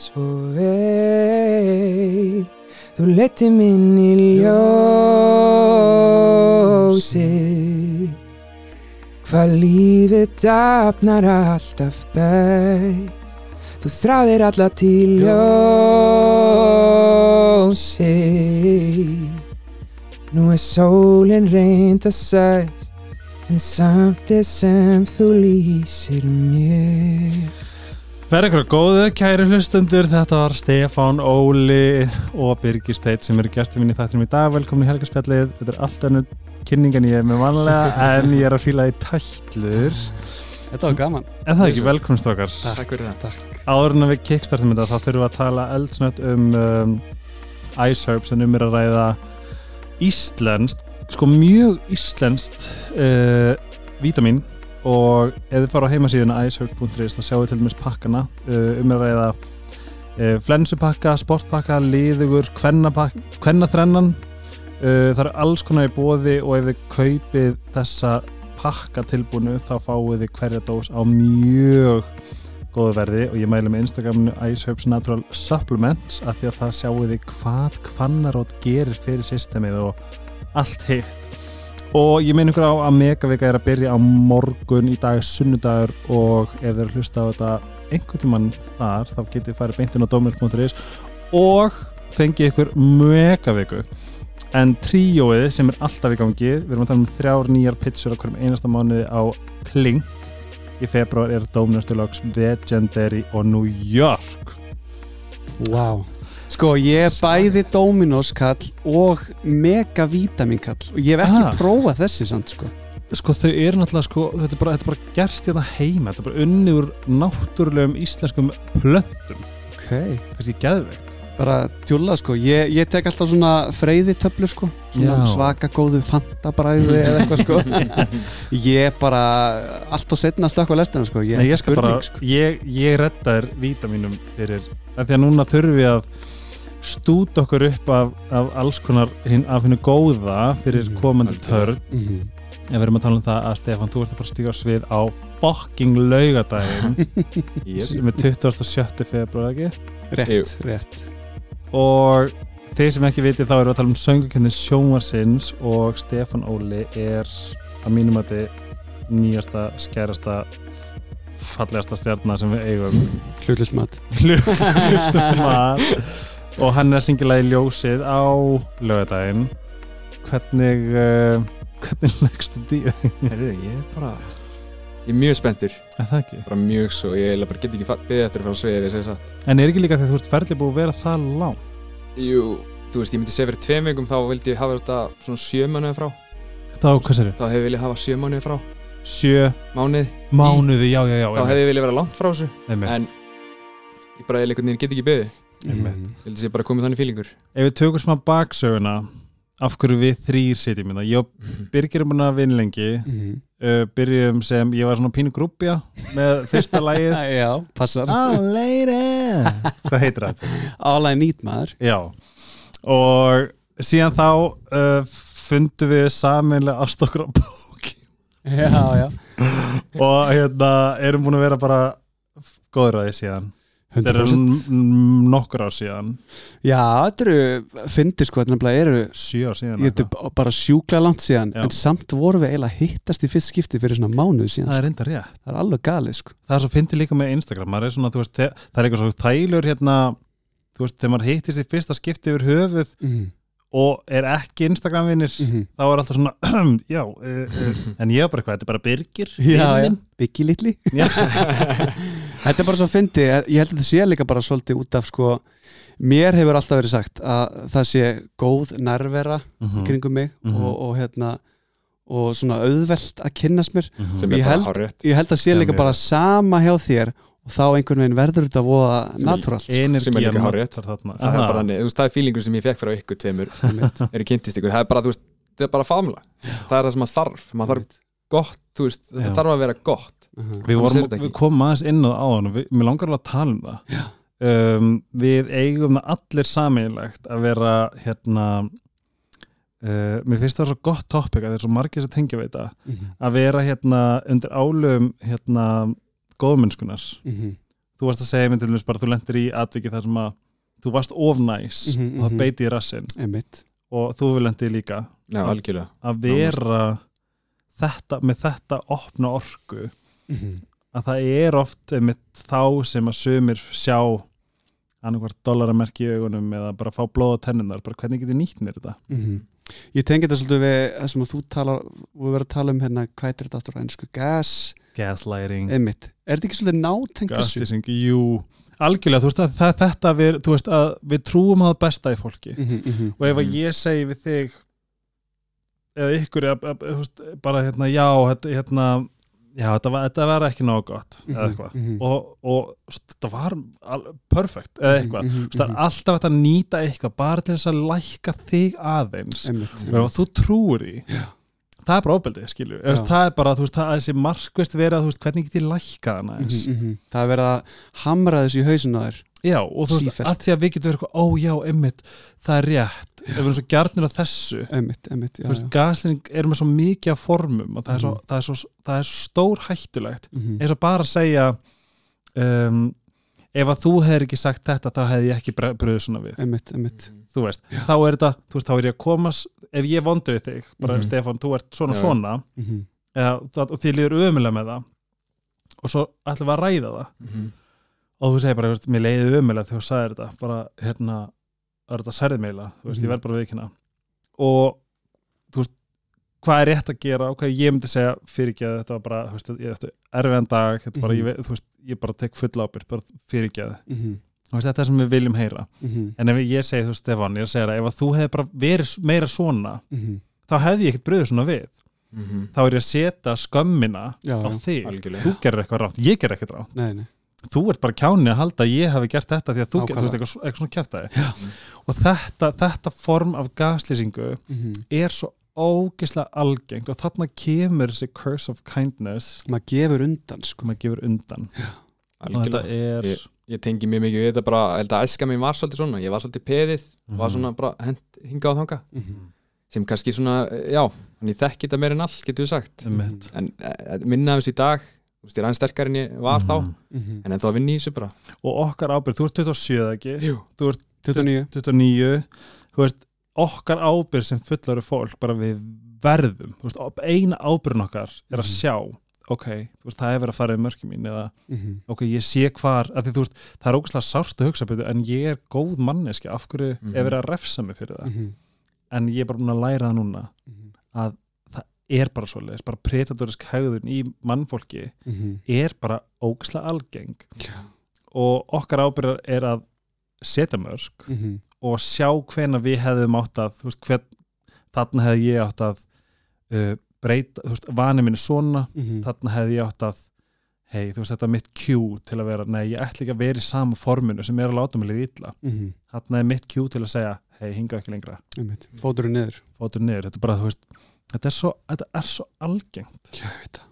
svo vel. Þú leti minn í ljósi Hvað lífið dafnar alltaf best. Þú þráðir alla til ljósi Nú er sólinn reynd að sæst En samt er sem þú lýsir mér Verður ykkur góðu, kæri hlustundur, þetta var Stefán, Óli og Birgir Steit sem eru gæstum minn í þættinum í dag, velkomin í helgarspjallið, þetta er allt ennur kynningan ég er með vanlega en ég er að fíla í tællur. Þetta var gaman. En það er ekki velkomst okkar. Takk fyrir það. Takk. Áður en að við kickstartum þetta þá þurfum við að tala eldsnött um, um iSerbs en um er að ræða íslenskt, sko mjög íslenskt uh, vítamin og ef þið fara á heimasíðuna iSearch.is þá sjáu til dæmis pakkana uh, um að ræða uh, flensupakka, sportpakka, liðugur kvennaþrennan. Uh, það eru alls konar í bóði og ef þið kaupið þessa pakka tilbúinu þá fáið þið hverja dós á mjög góðu verði. Og ég mælu með Instagraminu iSearch Natural Supplements af því að það sjáu þið hvað kvannarótt gerir fyrir systemið og allt hitt og ég meina ykkur á að Megavika er að byrja á morgun í dag sunnudagur og ef þeir hlusta á þetta einhvern tímann þar þá getið þið farið beintin á domilk.is og fengið ykkur Megaviku en tríóið sem er alltaf í gangi við erum að tala um þrjár nýjar pitsur á hverjum einasta mánuði á Kling. Í februar er Dominostulags Legendary og New York. Wow Sko ég er bæði Dominos kall og mega vítamin kall. Og ég hef ekki Ah. prófað þessi samt sko. Sko þau eru náttúrulega sko, þetta, er bara, þetta er bara gerst hérna heima. Þetta er bara unni úr náttúrulegum íslenskum plöntum. Ok. Kannski geðveikt. Bara djúla sko, ég, ég tek alltaf svona freyði töflu sko. Svona Já. svaka góðu fantabræðu eða eitthvað sko. Ég bara allt og setna stökk á lestina sko. Ég, er skal bara, sko. ég, ég redda þér vítaminum fyrir, af því að núna þurfum við að stúta okkur upp af, af alls konar hin, af hennu góða fyrir Mhm. komandi törn. Mhm. en við erum að tala um það að Stefan, þú ert að fara að stíga á svið á fucking laugadaginn sem er 27. februar ekki? Rétt, rétt. Og þeir sem ekki viti þá erum við að tala um söngukennið sjónvarsins og Stefan Óli er að mínum að þið nýjasta, skærasta fallegasta stjarnar sem við eigum. Hlutlismat hlustum mat og hann er að syngja lagi ljósið á lögadaginn hvernig uh, hvernig leggst þetta í þig? Herðu, ég er bara Ég er mjög spenntur, bara mjög svo Ég bara get ekki beðið eftir að fara að segja ef ég segja satt. En er ekki líka þegar þú ert ferðið búið að vera það lang Jú, þú veist, ég myndi segja fyrir tveim vikum þá vildi ég hafa þetta svona sjö mánuði frá. Þá, hvað sér Þá hefði ég viljað hafa sjö mánuði frá. Sjö Mánuði, mánuði, já, já, já þá hefði ég viljað vera langt frá þessu. En ég bara veginn get ekki beðið. Ég held að ég bara komið þannig fílingur Ef við tökum smá baksöguna af hverju við þrýr sitjum hérna. Ég og Birgir er búin að vinna lengi. Mhm. uh, byrjum sem, ég var svona pínu grúpja með fyrsta lagið. Já, passar. Hvað heitir það? All I need maður. Já. Og síðan þá uh, fundum við saminlega ást okkur á bóki. Já, já. Og hérna erum búin að vera bara því síðan þetta eru 100% n- nokkur ár síðan. Já, þetta eru Fyndir sko, þetta eru síðan Ég þetta er bara sjúkla langt síðan Já. En samt vorum við eiginlega hittast í fyrst skipti Fyrir svona mánuð síðan það sko. er enda rétt. Það er alveg galið sko. Það er svo fyndið líka með Instagram er svona, veist, það er eitthvað svo þælur hérna, þú veist, þegar maður hittist í fyrsta skipti yfir höfuð mm og er ekki Instagram-vinnir -hmm. þá er alltaf svona, já uh, uh, en ég er bara eitthvað, þetta er bara Birgir byggi litli. Þetta er bara svo fyndi Ég held að þetta sé líka bara svolítið út af sko Mér hefur alltaf verið sagt að það sé góð nærvera Mhm, kringum mig Mhm. og, og hérna og svona auðvelt að kynnast mér mhm. Sem Ég bara held- ég held að sé líka bara sama hjá þér og þá einhvern veginn verður þetta voða er- natúralt sko. Sem er líka þarna. Það er Aha. bara þannig, þú veist, það er fílingur sem ég fekk frá ykkur tveimur eru kynntist ykkur, það er bara, þú veist, það er bara famla það er það sem maður þarf, maður þarf gott, veist, þetta Já. þarf að vera gott Mhm. Við, Annars vorum, er við komum aðeins inn á það við, mér langar alveg að tala um það um, Við eigum það allir sameinlegt að vera hérna uh, Mér finnst það svo gott topic að það er svo margir sem tengja við þetta Mhm. að vera hérna undir álum hérna góðmennskunar Mhm. þú varst að segja mér til dæmis bara þú lendir í atviki þar sem að þú varst of næs Mhm, og það mhm. beiti í rassinn. Einmitt. Og þú vil lendi líka Já, algjörlega. að vera þetta, með þetta opna orku Mhm. að það er oft þá sem að sumir sjá annarkvart dollaramerki í augunum eða bara fá blóð á tennunar, bara hvernig get ég nýtt mér þetta? Mhm. Ég tengi þetta svolítið við það sem að þú tala, við verðum að tala um hérna hvað er þetta aftur á ennsku, gas? Gaslighting, einmitt, er þetta ekki svolítið nátengt þessu? jú algjörlega, þú veist að það, þetta við, veist að við trúum að besta í fólki Mhm, mhm. og ef að Mhm. ég segi við þig eða ykkur eða, eða, þú veist, bara hérna, já, hérna já, þetta var, þetta var ekki nóg gott eða Mhm, eitthvað mhm. og, og þetta var perfect eða eitthvað, Mhm, veist, það er alltaf að nýta eitthvað bara til þess að lækka þig aðeins og ef þú trúir því Já. Það er bara ofbeldið, skilju það er bara, þú veist, það er þessi markvist verið veist, hvernig get ég lækka það næs Mhm, mhm. Það er verið að hamra þessu í hausin á þér já, og þú veist, að því að við getum verið ó já, einmitt það er rétt, ef við erum svo gjarnir á þessu einmitt, einmitt, já, veist, já. gaslining er með svo mikið af formum og það er svo, Mhm. það er svo, það er svo stór hættulegt Mhm. eins og bara að segja um, ef að þú hefur ekki sagt þetta þá hefði ég ekki brugðið svona við einmitt, einmitt þú veist, þá er þetta, þú veist, þá er ég að komast ef ég vondu við þig, bara Mhm. Stefán þú ert svona Já. svona Mhm. eða, það, og þið líður ömulega með það og svo ætlum við að ræða það Mhm. og þú segir bara, þú veist, mér leiði ömulega þegar þú sagðir þetta, bara, hérna það er þetta særið meila, þú veist, Mhm. ég verð bara viðkynna og þú veist, hvað er rétt að gera og hvað ég myndi segja fyrirgeðu þetta var bara, veist, erfiðan dag þetta er bara, Mhm. ég, þú veist, ég bara tek full ábyrgð bara fyrirgeðu, Mhm. þú veist, þetta er sem við viljum heyra Mhm. en ef ég segi, þú Stefán, ég er að segja það ef að þú hefði bara verið meira svona Mhm. þá hefði ég ekkert bröðið svona við Mhm. þá er ég að setja skömmina Já, á þig, Algjörlega. þú gerir eitthvað rátt ég ger ekkert rátt, Nei, nei. þú ert bara kjáni að halda að ég hafi gert þetta því að þú, Nákvæmlega. get, þú veist, eitthvað, eitthvað svona kjæftæði og þetta, þetta form af gaslýsingu Mhm. er svo ógislega algengt og þarna kemur þessi curse of kindness maður gefur undan sko. sem maður gefur undan og þetta er Ég- Ég tengi mjög mikið við þetta bara, held að æska mér var svolítið svona, ég var svolítið peðið, var Mhm. svona bara hent hingað og þanga, Mhm. sem kannski svona, eh, já, þannig ég þekki þetta meir en all, getur við sagt. einmitt. En eh, minna þessu í dag, þú veist, ég er aðeins sterkar en ég var þá, Mhm. Mhm. en en þá vinn ég í þessu bara. og okkar ábyrgð, þú ert 27 ekki Jú. þú ert 29 29 þú veist, okkar ábyrgð sem fullari fólk bara við verðum veist, eina ábyrgðin okkar er að Mhm. sjá ok, veist, það er verið að fara í mörki mín eða Mhm. ok, ég sé hvar því, veist, það er ógæslega sárt að hugsa en ég er góð manneski af hverju Mhm. er verið að refsa mig fyrir það Mhm. en ég er bara búin að læra það núna Mhm. að það er bara svoleiðis bara predatorisk hegðun í mannfólki Mhm. er bara ógæslega algeng Já. og okkar ábyrgð er að setja mörg Mhm. og sjá hvena við hefðum átt að veist, hvern, þarna hefði ég átt að uh, breyta, þú veist, vani minni svona Mhm. þarna hefði ég átt að hei, þú veist, þetta er mitt cue til að vera nei, ég ætla ekki að vera í sama forminu sem er að láta mig liða illa, Mhm. þarna er mitt cue til að segja, hei, hinga ekki lengra fóturinn niður fótur niður, þetta er bara, þú veist þetta er svo, þetta er svo algengt Já, ég veit það.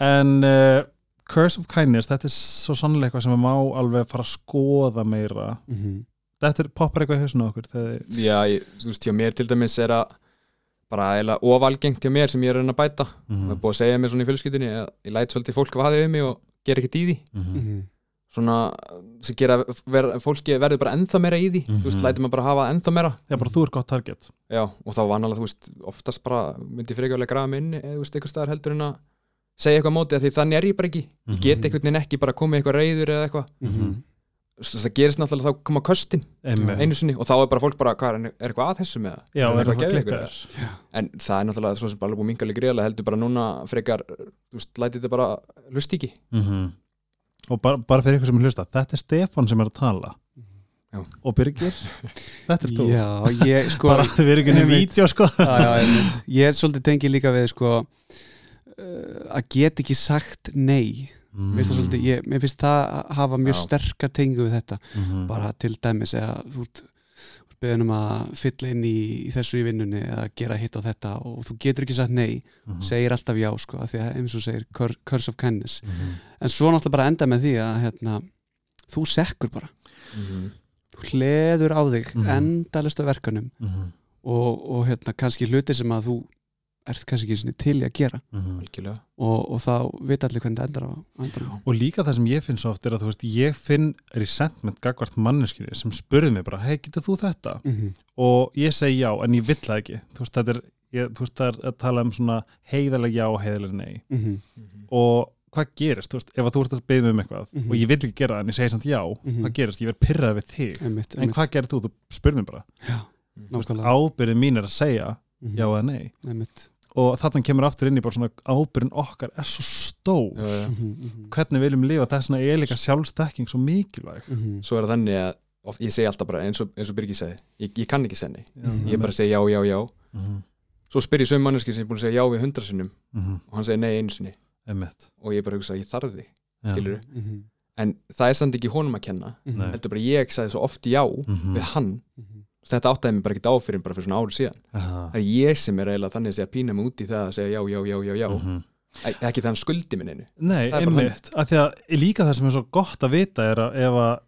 en uh, Curse of Kindness, þetta er svo sannlega eitthvað sem við má alveg fara að skoða meira Mhm. þetta er poppar eitthvað í hausinu okkur þegar, Já, ég, þú veist, hjá mér til dæmis er að bara eiginlega ofalgengt hjá mér sem ég er að reyna að bæta. Það er búið að segja mér svona í fjölskyldinni að ég læt svolítið fólk vaðið við mig og ger ekkert í því. Mhm. Svona sem gera, ver, fólki verður bara ennþá meira í því. Þú veist, Mhm. lætur maður bara hafa ennþá meira. Já, bara þú er gott target Já, og þá vanalega, þú veist, oftast bara myndi segja eitthvað á móti, af því þannig er ég bara ekki. Ég get einhvern veginn ekki bara komið eitthvað reyður eða eitthvað, Mhm. Þú veist, það gerist náttúrulega þá koma köstin einu sinni og þá er bara fólk bara, hvað er, er eitthvað að þessu með það? Já, Er eitthvað eitthvað eða? en það er náttúrulega svo sem bara búið mingalega greiðlega heldur bara núna frekar, lætið þetta bara lust ekki. Mm Og bara, bara fyrir ykkur sem er hlusta Þetta er Stefán sem er að tala. Já. Og Birgir, þetta er þú. Já, ég sko Bara við erum ekki Einmitt. vídeo sko. Já, ég er svolítið tengið líka við sko að get ekki sagt nei það svolítið, ég, mér finnst það að hafa mjög sterkar tengu við þetta Mhm. bara til dæmis eða þú ert beðin um að fylla inn í, í þessu í vinnunni eða gera hitt á þetta og þú getur ekki sagt nei, Mhm. segir alltaf já sko, því að eins og segir cur- curse of kindness Mhm. en svo náttúrulega bara enda með því að hérna, þú sekkur bara Mhm. þú hleður á þig Mhm. endalist af verkanum Mhm. og, og hérna, kannski hluti sem að þú ert kannski ekki sinni til í að gera. Mhm. algjörlega. Og, og þá veit allir hvernig það endar á á endanum. og líka það sem ég finn svo oft er að þú veist, ég finn resentment gagvart manneskinu sem spurði mig bara, hei, getur þú þetta? Mhm, og ég segi já, en ég vill það ekki. Þú veist, þetta er, ég, þú veist, það er að tala um svona heiðalega já og heiðalega nei. Mhm, og hvað gerist, þú veist, ef að þú ert að beða mig um eitthvað Mhm. og ég vill ekki gera það en ég segi samt já, Mhm. hvað gerist, ég verð pyrrað við þig. Einmitt, en einmitt. hvað gerir þú, þú spyr mér bara. Já, nákvæmlega. ábyrðin mín er að segja Mhm, já eða nei. Einmitt. Og þarna kemur aftur inn í bara svona ábyrðin okkar er svo stór. Já, já. Mhm, mhm, hvernig við viljum lifa, vegna er líka sjálfstekking svo mikilvæg. Mhm. svo er það þannig að oft, ég segi alltaf bara eins og, eins og Birgir segi ég, ég kann ekki Mhm. ég bara segi já, já, já. Mhm, svo spyr ég sögum manneski sem er búin að segja já við hundra sinnum mhm, og hann segir nei einu sinni. Einmitt. Og ég bara hugsa ég þarf Já. skilur Mhm, en það er samt ekki honum að kenna heldur bara ég sagði svo oft já við hann, mhm. Þetta áttaði mig bara ekki á fyrir bara fyrir svona árið síðan. Aha. það er ég sem er eiginlega þannig að segja pína mig út í það að segja já, já, já, já, já. Mhm. Ek- ekki þann skuldi minn einu. Nei, einmitt, af því að líka það sem er svo gott að vita er að ef að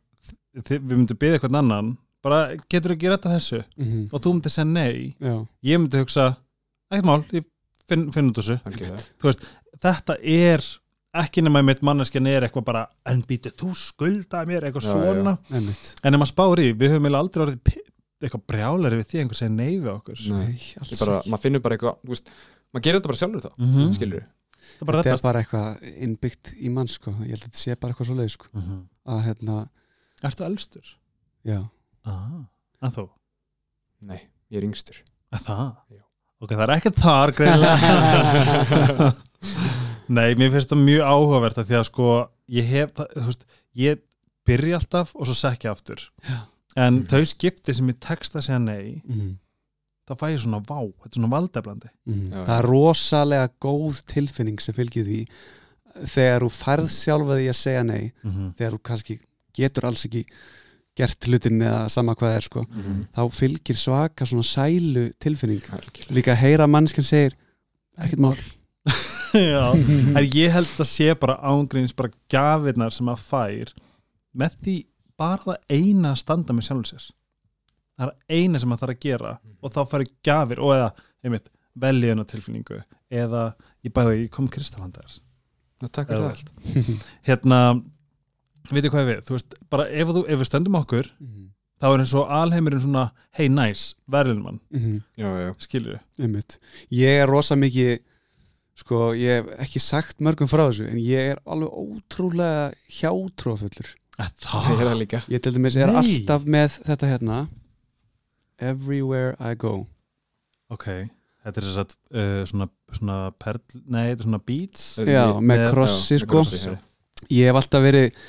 við myndum byggja eitthvað annan bara getur ekki rætta þessu? Mhm. og þú myndir segja nei, Já, ég myndi hugsa ekkert mál, ég finn, finn út þessu. Algjörlega. þetta er ekki nema mitt manneskjan er eitthvað bara en býtu, þú skuldaði mér eitthvað Já, svona. Einmitt. En ef maður spáir í, við höfum eiginlega aldrei orðið eitthvað brjálari við því að einhver segir nei við okkur Nei. Alls bara, maður finnur bara eitthvað þú veist, maður gerir þetta bara sjálfur þá, mm -hmm. skilur það bara Þetta er rettast bara eitthvað innbyggt í mann sko. ég held að þetta sé bara eitthvað svo leið sko. mm -hmm. að hérna, Ertu elstur? já Ah, en þú? nei, ég er yngstur Er það? Já. Ok, það er ekkert þar greinlega Nei, mér finnst það mjög áhugavert af því að sko ég hef, það, þú veist, ég byrja alltaf og svo sekja aftur Já. En Mhm. þau skipti sem ég tekst að segja nei Mhm, þá fæ ég svona vá, þetta er svona valdeflandi mhm. Já, það er rosalega góð tilfinning sem fylgir því þegar þú færð sjálfa því að segja nei mm -hmm. þegar þú kannski getur alls ekki gert hlutin eða sama hvað það er sko. Mhm. þá fylgir svaka svona sælu tilfinning Algjörlega. líka að heyra mannskan segir ekkert mál Já, en ég held að sé bara ángríns bara gafirnar sem að fær með því bara það eina að standa með sjálfum sér. Það er eina sem að þarf að gera og þá færi gafir og eða, einmitt, veljuna tilfinningu eða, ég bæði, ég kom kristalhandar Já, takk fyrir það hérna, veitu hvað við? Þú veist, bara ef, þú, ef við stöndum okkur Mhm, þá er eins og alheimurinn svona hey nice, verðin mann, mhm. já, já, skilur Einmitt. Ég er rosa mikið sko, ég hef ekki sagt mörgum frá þessu en ég er alveg ótrúlega hjátrúafullur ég er það líka. Ég til dæmis er Nei. alltaf með þetta hérna. Everywhere I go. Ok, þetta er þess að uh, svona, svona perl, nei, þetta er svona beats. Já, með með- krossi já, með sko. krossi, já. ég hef alltaf verið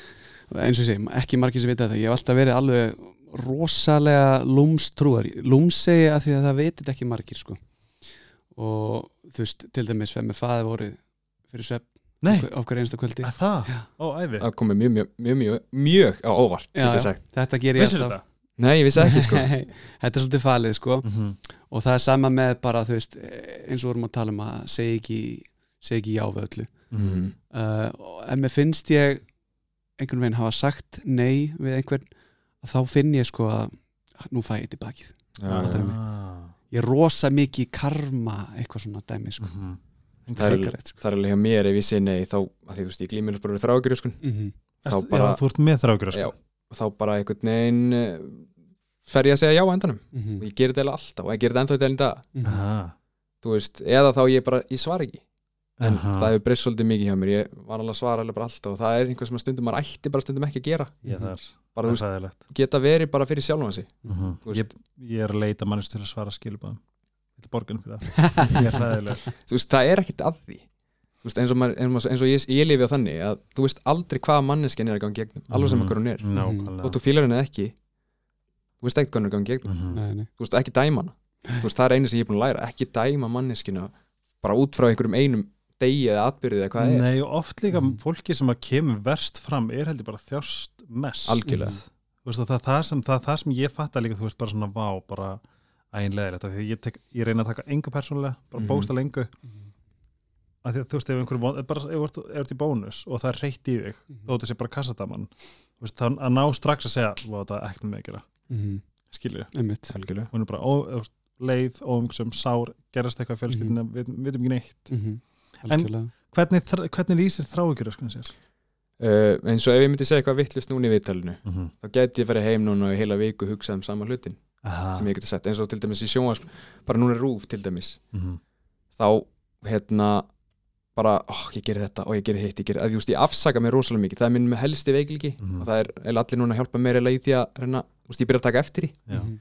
eins og segi, ekki margir sem vita þetta ég hef alltaf verið alveg rosalega lúmstrúar, lúms segi ég að því að það veitir ekki margir sko. Og þú veist, til dæmis fyrir með faði voru fyrir svepp á hverju einsta kvöldi að það, Já. ó, æfi það komið mjög, mjög, mjög, mjög, mjög á óvart Já, já. sagt. þetta ger ég vissir alltaf þetta? nei, ég vissi ekki sko þetta er svolítið falið sko Mm -hmm. og það er sama með bara þú veist eins og vorum að tala um að segja ekki segja ekki já við öllu Mhm. uh, og ef mér finnst ég einhvern veginn hafa sagt nei við einhvern þá finn ég sko að nú fæ ég tilbakið já, já. mig. ah. ég er rosa mikið karma eitthvað svona dæmi sko. Mhm. Það er, sko. það er alveg hjá mér ef ég segi nei þá, að því þú veist, ég glýmur bara við þrágjur sko. mm þá Ertu- bara, já, þú ert með þrákjur já, sko. þá bara einhvern veginn eh, fer ég að segja já á endanum -hmm. og ég gerir þetta alltaf og ég gerir þetta ennþá í dælinn dag Aha. þú veist, eða þá ég bara, ég svara ekki en Aha. það hefur breyst svolítið mikið hjá mér ég var alveg að svara alveg bara alltaf og það er einhver sem að stundum maður ætti bara stundum ekki að gera ég þar, bara þú veist, geta verið bara fyrir sjálfan sig mm Þú ég, ég er að leita mannist til að svara skilubæðum henni ræðileg þú veist, það er ekkit að því. Þú veist, eins og, maður, eins og, eins og ég, ég lifi á þannig að þú veist aldrei hvaða manneskjan er að ganga gegnum alveg sem hver hún er. nákvæmlega. Og þú fílar henni ekki þú veist ekkert hvað hún er að ganga gegnum. Mhm. nei, nei. þú veist ekki dæma hana. Þú veist það er einu sem ég er búin að læra ekki dæma manneskina bara út frá einhverjum einum degi eða atbyrðið eða hvað er. Nei, og oft líka Mhm. fólki sem að kemur verst fram er heldur bara þjást mest. Algjörlega. Þú veist, það, það, sem, það það sem ég fatta líka þú veist bara svona vá, bara æginleðilegt því ég, tek, ég reyna að taka engu persónulega bara mm Mhm. -hmm. bókstala engu að því að þú veist ef einhver von, bara ef þú ert- í bónus og það er reytt í þig Mhm. þó þetta sé bara veist, það að ná strax að segja það er ekkert með að gera, Mhm. skilju einmitt algjörlega hún er bara, ó, leið og um sár gerast eitthvað í fjölskyldinu, við við vitum ekki neitt Mhm. En- Algjörlega. hvernig, hvernig lýsir þráhyggjur öskun sér? uh, eins og ef ég myndi segja eitthvað vittlust núna í viðtalinu Mm -hmm. þá geti ég farið heim núna og heila viku hugsað um sama hlutin Aha. sem ég geti sagt eins og til dæmis í sjónvars bara núna er rúf til dæmis Mhm. þá hérna bara, ó, ég geri þetta og ég geri hitt ég, geri, að, þú veist, ég afsaka mér rosalega mikið það er minn með helsti veikliki Mhm. og það er allir núna að hjálpa mér í því að reyna, þú veist, ég byrja að taka eftir því Já. Mhm.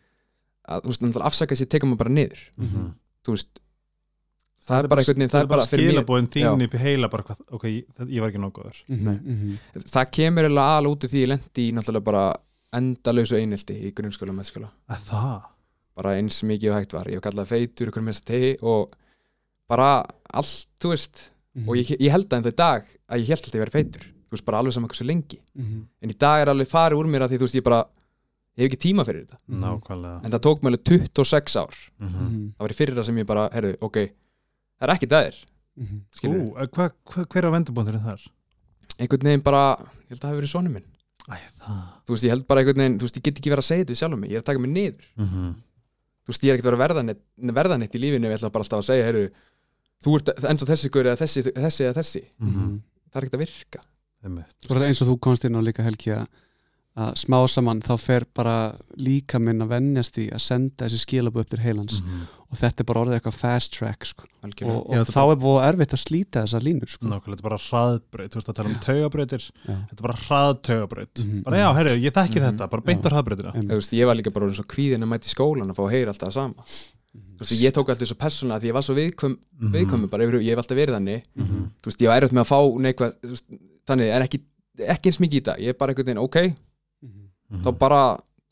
að, þú veist, náttúrulega afsaka sér tekum maður bara niður Mhm. þú veist, það er bara einhvern veginn, það er bara fyrir mér skilabóðin þín upp í heila bara, hvað, ok, það, ég var ekki nokkuður Mhm. Nei. Mhm. það kemur eiginlega alveg út af því ég lendi í náttúrulega bara endalausu einelti í grunnskóla og meðskóla bara eins mikið og hægt var, ég hef kallað feitur ykkur með þess að tegi og bara allt, þú veist Mhm. og ég, ég held að ennþá í dag að ég held að ég verið feitur þú veist, bara alveg saman hversu lengi Mhm. en í dag er alveg farið úr mér að því, þú veist, ég bara ég hef ekki tíma fyrir þetta Mhm. nákvæmlega en það tók mér alveg 26 ár Mhm. Mhm. það var í fyrir það sem ég bara, herru, ok það er ekki það Mhm. Ú, hva, hva, hver á vendabóndurinn þar? einhvern veginn bara, ég held að það hafi verið sonu minn Æ, þú veist, ég held bara einhvern veginn, þú veist, ég get ekki verið að segja þetta við sjálfum mig, ég er að taka mig niður. Mhm. þú veist, ég er ekkert að verða neitt, verða neitt í lífinu, ég ætla bara alltaf að segja, heyrðu þú ert eins og þessi gaur eða þessi, þessi eða þessi. Mhm. það er ekkert að virka. Eins og þú komst inn á líka helgi að, að smá saman þá fer bara líka minn að vennjast í að senda þessi skilabu upp til heilans Mhm. og þetta er bara orðið eitthvað fast track sko. algjörlega og, Já, og þetta þá er búið erfitt að slíta þessa línu sko. Nákvæmlega, þetta er bara hraðbraut, þú veist að tala um taugabrautir Já. þetta er bara hraðtaugabraut Mhm. bara já, herru, ég þekki Mhm. þetta, bara beint á hraðbrautina Einmitt. Þú veist, ég var líka bara orðinn svo kvíðin að mæta í skólan að fá að heyra alltaf það sama Mhm. þú veist, ég tók alltaf svo persónulega því ég var svo viðkvæm, Mhm. viðkvæmur bara yfir, ég hef alltaf verið þannig Mhm. þú veist, ég var erfitt með að fá veist, þannig, en ekki, ekki eins mikið í þetta ég er bara einhvern veginn, ok, Mhm. Mhm. þá bara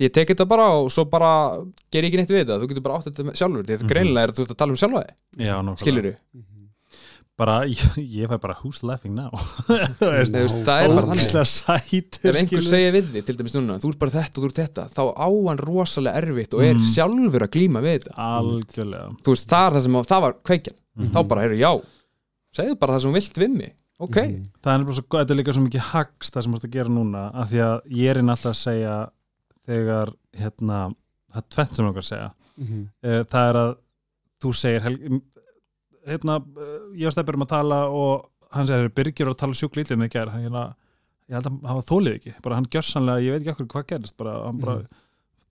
ég tek þetta bara og svo bara ger ég ekki neitt við þetta, þú getur bara átt þetta sjálfur því þetta Mhm. greinilega er að þú ert að tala um sjálfa þig skilur þú, Mhm. bara, ég, ég fæ bara who's laughing now veist, Nei, það er bara þannig ef einhver segir við þig, til dæmis núna þú ert bara þetta og þú ert þetta, þá á hann rosalega erfitt og er Mhm. sjálfur að glíma við þetta algjörlega þú veist, það það sem, það var kveikjan Mhm. þá bara, heyrðu, já, segðu bara það sem þú vilt við mig ok, Mhm. það er svo, þetta er líka svo mikið hags það sem þú ert að gera núna af því að ég er alltaf að segja þegar hérna, það er tvent sem okkar að segja Mhm. Eh, það er að þú segir hérna, eh, ég og Stefnir um að tala og hann segir, Birgir var að tala sjúk lítið með gær, hann hérna ég held að hann þólið ekki, bara hann gjörsanlega ég veit ekki okkur hvað gerist, bara hann bara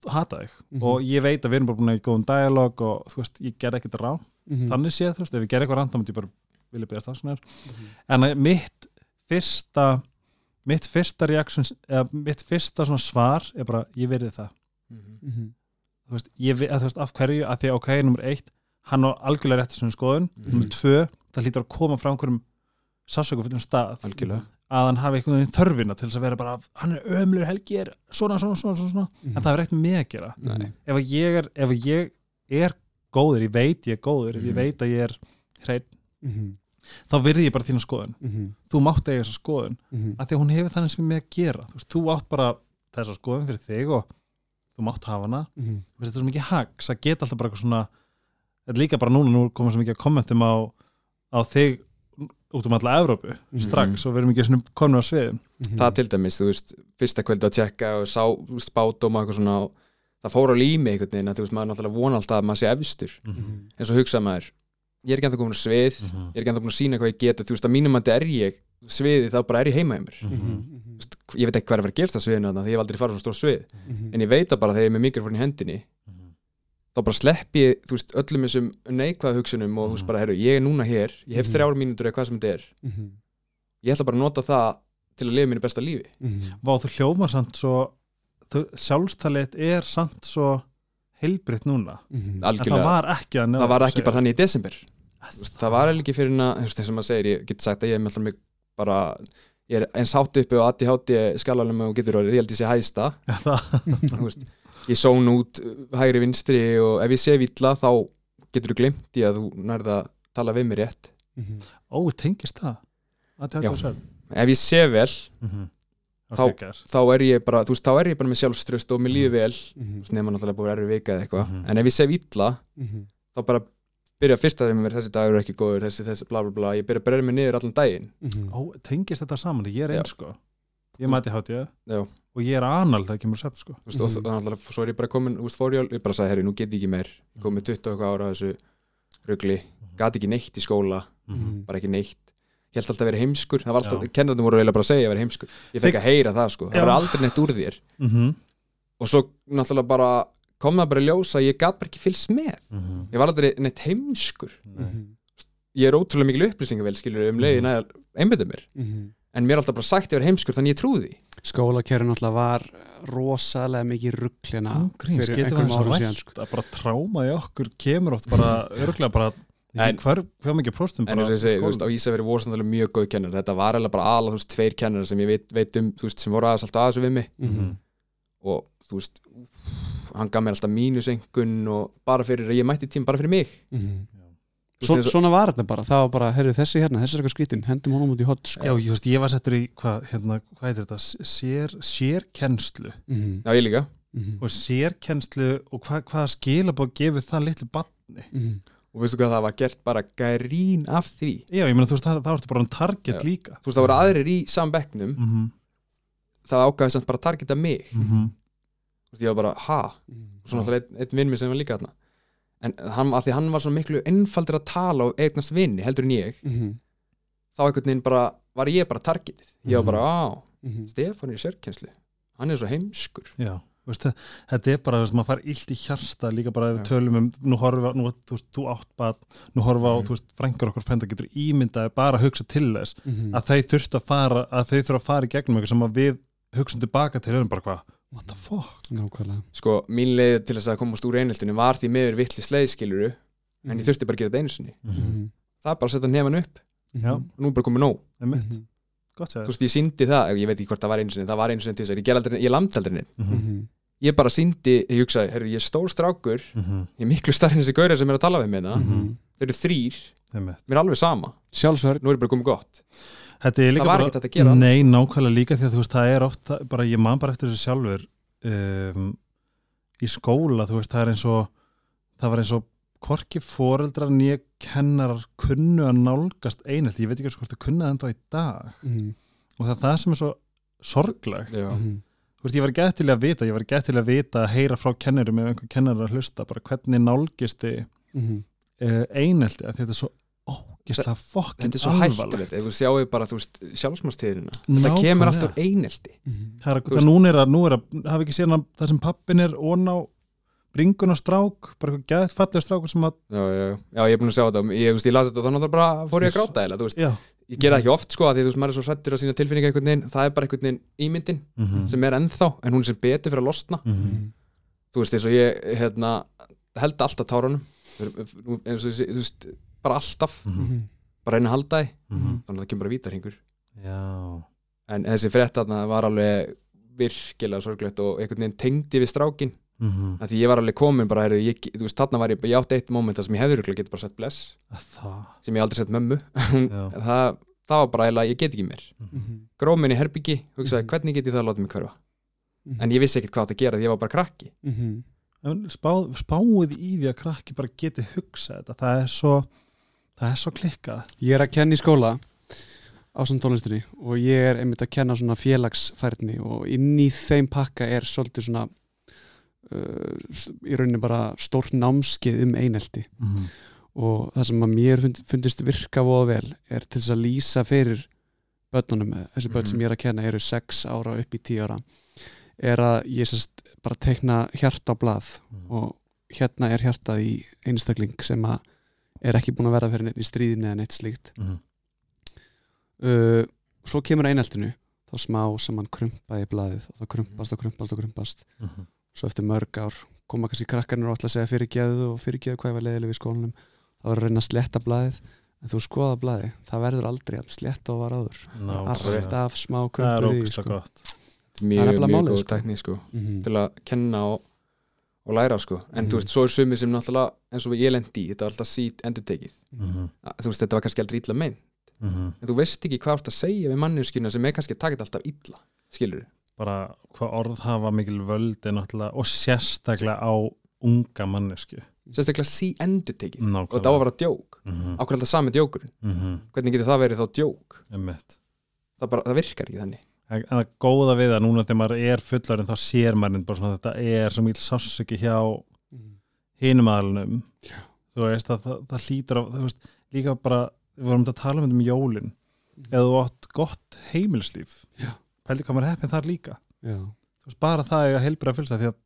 hata þig Mhm. og ég veit að við erum bara búin að í góðum dialog og þú veist, ég ger ekkert rá Mhm. þannig séð, þú veist, ef ég ger eitthvað rand þá myndi ég bara vilja beðast afsökunar Mhm. en að mitt fyrsta mitt fyrsta reaction eða mitt fyrsta svona svar er bara, ég verið það Mhm. Mhm. þú veist, ég, að, þú veist, af hverju, að því ok, nummer eitt hann á algjörlega rétt þessum skoðun Mhm. nummer tvö, það hlýtur að koma frá einhverjum sásöku fyrir stað algjörlega að hann hafi einhvern veginn þörfina til að vera bara hann er ömlur helgi, er svona, svona, svona, svona, svona. Mhm. en það er ekkert með að gera ef ég er, ef ég er góður, ég veit ég er góður ég Mhm. veit að ég er hrein, Mhm. þá virði ég bara þína skoðun Mhm. þú mátt eiga þessa skoðun Mhm. að því að hún hefur þannig sem er með að gera þú, veist, þú átt bara þessa skoðun fyrir þig og þú mátt hafa hana Mhm. Þetta er svo mikið hags að geta alltaf bara eitthvað svona þetta er líka bara núna, nú komum svo mikið að kommentum á, á þig út um alla Evrópu Mhm. strax og við erum ekki komin á sviðum Mhm. það til dæmis, þú veist, fyrsta kvöldi að tjekka og sá, þú veist, spádóma eitthvað svona og það fór á lími einhvern veginn að þú veist, maður náttúrulega vona alltaf að maður sé efstur Mhm. en svo hugsa maður, ég er ekki ennþá komin á svið Mhm. ég er ekki ennþá búin að sína hvað ég geta þú veist, að mínum að þetta er ég sviði þá bara er ég heima í mér Mhm. Mhm. Þú veist, ég veit ekki hvað er að vera að gerast á sviðinu þarna, því ég hef aldrei farið á svo stór svið Mhm. en ég veit það bara þegar ég er með mikrofón í hendinni þá bara slepp ég, þú veist, öllum þessum neikvæða hugsunum og þú veist Mhm. bara, herru, ég er núna hér ég hef Mhm. þrjár mínútur eða hvað sem þetta er Mhm. ég ætla bara að nota það til að lifa mínu besta lífi Mhm. Vá, heilbritt núna. Mhm. en það var ekki að það var ekki bara þannig í desember. Þú það var ekki fyrir en að, þú veist, þess að maður segir, ég get sagt að ég er með alltaf mig bara, ég er eins hátt uppi og aðti hátti skalalum og getur orðið, ég held ég sé veist, ég són út hægri vinstri og ef ég sé villa þá getur þú glimt í að þú nærða að tala við mér rétt. Mhm. Ó, tengist það? Að Já. ef ég sé vel, mm Þá- þá er ég bara, þú veist, þá er ég bara með sjálfströst og mér líður vel, þú Mhm. veist, nema náttúrulega búið erfið vika eða eitthvað, Mhm. en ef ég sé villa Mhm. þá bara byrja fyrst að þeim verið þessi dagur er ekki góður, þessi, þessi, bla bla bla. Ég byrja að berja mig niður allan daginn. Mhm. Ó, tengist þetta saman, ég er eins sko. Ég mæti hátíða. Já. og ég er anal þegar kemur sepp sko. Þú veist, og svo er ég bara komin úr fórjál, ég bara sagði, herri, nú get ég ekki meir. Ég kom með 20 og eitthvað ára þessu rugli, gati ekki neitt í skóla. Mhm. bara ekki neitt ég held alltaf að vera heimskur, það var alltaf, kennarnir voru eiginlega bara að segja að vera heimskur, ég fekk að heyra það sko, það var aldrei neitt úr þér. Mm og svo náttúrulega bara kom það bara að ég gat bara ekki fylgst með. -hmm. ég var aldrei neitt heimskur. Mhm. ég er ótrúlega mikil upplýsingavel skilur um leiðin að einbytta mér. Mhm. en mér er alltaf bara sagt ég var heimskur þannig ég trúði skólakerfi náttúlega var rosalega mikið rugglina fyrir einhverjum árum síðan rætt sko. að bara tráma í okkur kemur oft bara örglega bara hver, hver mikið próstum en eins og ég segi, þú veist, á Ísafjörði voru samt alveg mjög góð kennar þetta var eiginlega bara alveg, þú veist, tveir kennar sem ég veit, veit um, þú veist, sem voru aðeins alltaf aðeins við mig. Mhm. og þú veist hann gaf mér alltaf mínusengun og bara fyrir, ég mætti tím bara fyrir mig. Mhm. Þú Svo, veist, og- svona var þetta bara, það var bara herri, þessi hérna, þessi er eitthvað skrítin, hendum honum út í hot sko. Já, ég, veist, ég var settur í, hvað, hérna, hvað heitir þetta? Sér, sérkennslu. Mhm. já, ég líka. Mhm. og sérkennslu og hvað, Mhm. og veistu hvað það var gert bara grín af því Já, ég meina þú veist, það, það vartu bara um target Já. líka þú veist, það voru aðrir í sambekknum mm -hmm. það ágæði samt bara targeta mig Mm -hmm. þú veist, ég var bara, ha Mhm. og svo náttúrulega einn, einn vinn mér sem var líka þarna en hann, að því hann var svo miklu einfaldur að tala og eignast vinni heldur en ég Mhm. þá einhvern veginn bara, var ég bara targetið ég var Mhm. bara, á, Mhm. Stefán er í sérkenslu hann er svo heimskur Já, veist, þetta er bara, veist, maður fær illt í hjarta líka bara ef við tölum um, nú horfa, nú, þú veist, þú átt bad, nú horfa á, Mhm. þú veist, frængur okkar frænda getur ímyndaði bara að hugsa til þess Mhm. að þau þurft að fara, að þau þurft að fara í gegnum eitthvað sem að við hugsaum tilbaka til höfum bara hvað, what the fuck Nákvæmlega sko, mín leið til þess að komast úr einheltinu var því meður vittli sleiðskiluru en Mhm. ég þurfti bara að gera þetta einu sinni Mhm. það er bara að setja nefn upp Já. og nú er bara komið nóg Einmitt, Mhm. gott þú veist, ég síndi það, ég veit ekki hvort það var einu sinni það var einu sinni til þess að ég, gerði aldrei- ég lamdi aldrei neitt Mhm. Mhm. Ég bara síndi, ég hugsaði, herru, ég er stór strákur ég er miklu starri en þessi gaurar sem er að tala við mig hérna. Mhm. þeir eru þrýr, mér er alveg sama Sjálfsvörn nú er bara komið gott Þetta er líka það var bara, ekkert að gera annars. nei, nákvæmlega líka því að þú veist, það er oft, bara ég man bara eftir þessu sjálfur um, í skóla, þú veist, það er eins og það var eins og hvorki foreldrar nýja kennarar kunnu að nálgast einhelti, ég veit ekki hvort þau kunna það enda í dag Mhm. og það er það sem er svo sorglegt Já. Mhm. Þú veist, ég var gett til að vita, ég var gett til að vita að heyra frá kennurum ef einhver kennar að hlusta bara hvernig nálgist þið Mhm. uh, einhelti, að þetta er svo ógislega fokkin þetta er svo hættulegt, ef þú sjáu bara þú veist, sjálfsmástíðina, þetta kemur alltaf úr einelti. Það er, það núna er að, nú er að hafa ekki séð það sem pappin er ón á bringun á strák, bara eitthvað gæðt fallega strákur sem að, já, já, já, já, ég er búin að sjá þetta. Ég, veist, ég las þetta og þannig að bara fór ég að gráta eða, þú veist, já ég gera það ekki oft sko, af því þú veist, maður er svo hrættur að sína tilfinninga einhvern veginn, það er bara einhvern veginn ímyndin mm -hmm. sem er ennþá, en hún er sem betur fyrir að losna. Mhm. þú veist, eins og ég, hérna held alltaf tárunum. Nú, eins og, þú veist, bara alltaf. Mhm. bara reyna að halda því, Mhm. þannig að það kemur bara vítarhingur já. En þessi frétt þarna var alveg virkilega sorglegt og einhvern veginn tengdi við strákin Mhm. að því ég var alveg komin bara, heyrðu, ég, þú veist, þarna var ég, ég átti eitt moment þar sem ég hefði örugglega getið bara sett bless Að það sem ég aldrei sett mömmu það, það var bara eiginlega, ég get ekki meir Mhm. grómin í herbyggi, hugsaði Mhm. hvernig get ég það að láta mig hverfa Mhm. en ég vissi ekkert hvað átt að gera því ég var bara krakki Mhm. Spá, spáið í því að krakki bara geti hugsa þetta, það er svo það er svo klikkað Ég er að kenna í skóla á svona tónlistinni og ég er einmitt að kenna svona félagsfærni og inn í þeim pakka er svolítið svona uh, í rauninni bara stórt námskeið um einelti mm. og það sem að mér fund, fundist virka voða vel er til þess að lýsa fyrir börnunum, þessi börn Mhm. sem ég er að kenna eru 6 ára upp í 10 ára er að ég sérst bara tekna hjarta á blað og hérna er hjartað í einstakling sem að er ekki búin að verða fyrir neitt í stríðinni eða neitt slíkt Mm. uh, svo kemur eineltinu þá smá saman krumpaði blaðið og það krumpast og krumpast og krumpast Mm. Svo eftir mörg ár koma kannski krakkarnir og ætla að segja fyrirgeðu og fyrirgeðu hvað var leiðileg við skólanum þá var að reyna að sletta blaðið en þú skoða blaðið, það verður aldrei að sletta og var áður Nákvæmlega. alltaf smá það er krumpur í sko. mjög, mjög málið, góð sko. tekník sko, Mhm. til að kenna og, og læra sko, en Mhm. þú veist, svo er sumir sem náttúrulega, eins og ég lendi í, þetta var alltaf sít endur tekið, mm. þú veist, þetta var kannski aldrei illa mein, Mm. en þú veist ekki hvað þú ert að segja við manneskina sem er kannski að taka þetta alltaf illa skilur bara hvað orð hafa mikil völd er náttúrulega og sérstaklega á unga mannesku sérstaklega sí endur tekið Nákvæmlega. og þetta á að vera djók, mm ákveð alltaf sami djókurinn -hmm. hvernig getur það verið þá djók? Það, bara, það virkar ekki þannig. En en það góða við það núna þegar maður er fullarinn þá sér maður bara svona þetta er svo mjög sássöki hjá Mhm. hinum aðalunum þú veist að það, það hlýtur á þú veist, líka bara, við vorum að tala um þetta um jólin. Eða þú átt gott heimilislíf Já. Pældi hvað maður heppin þar líka veist, bara það er að heilbra fylgsta því að,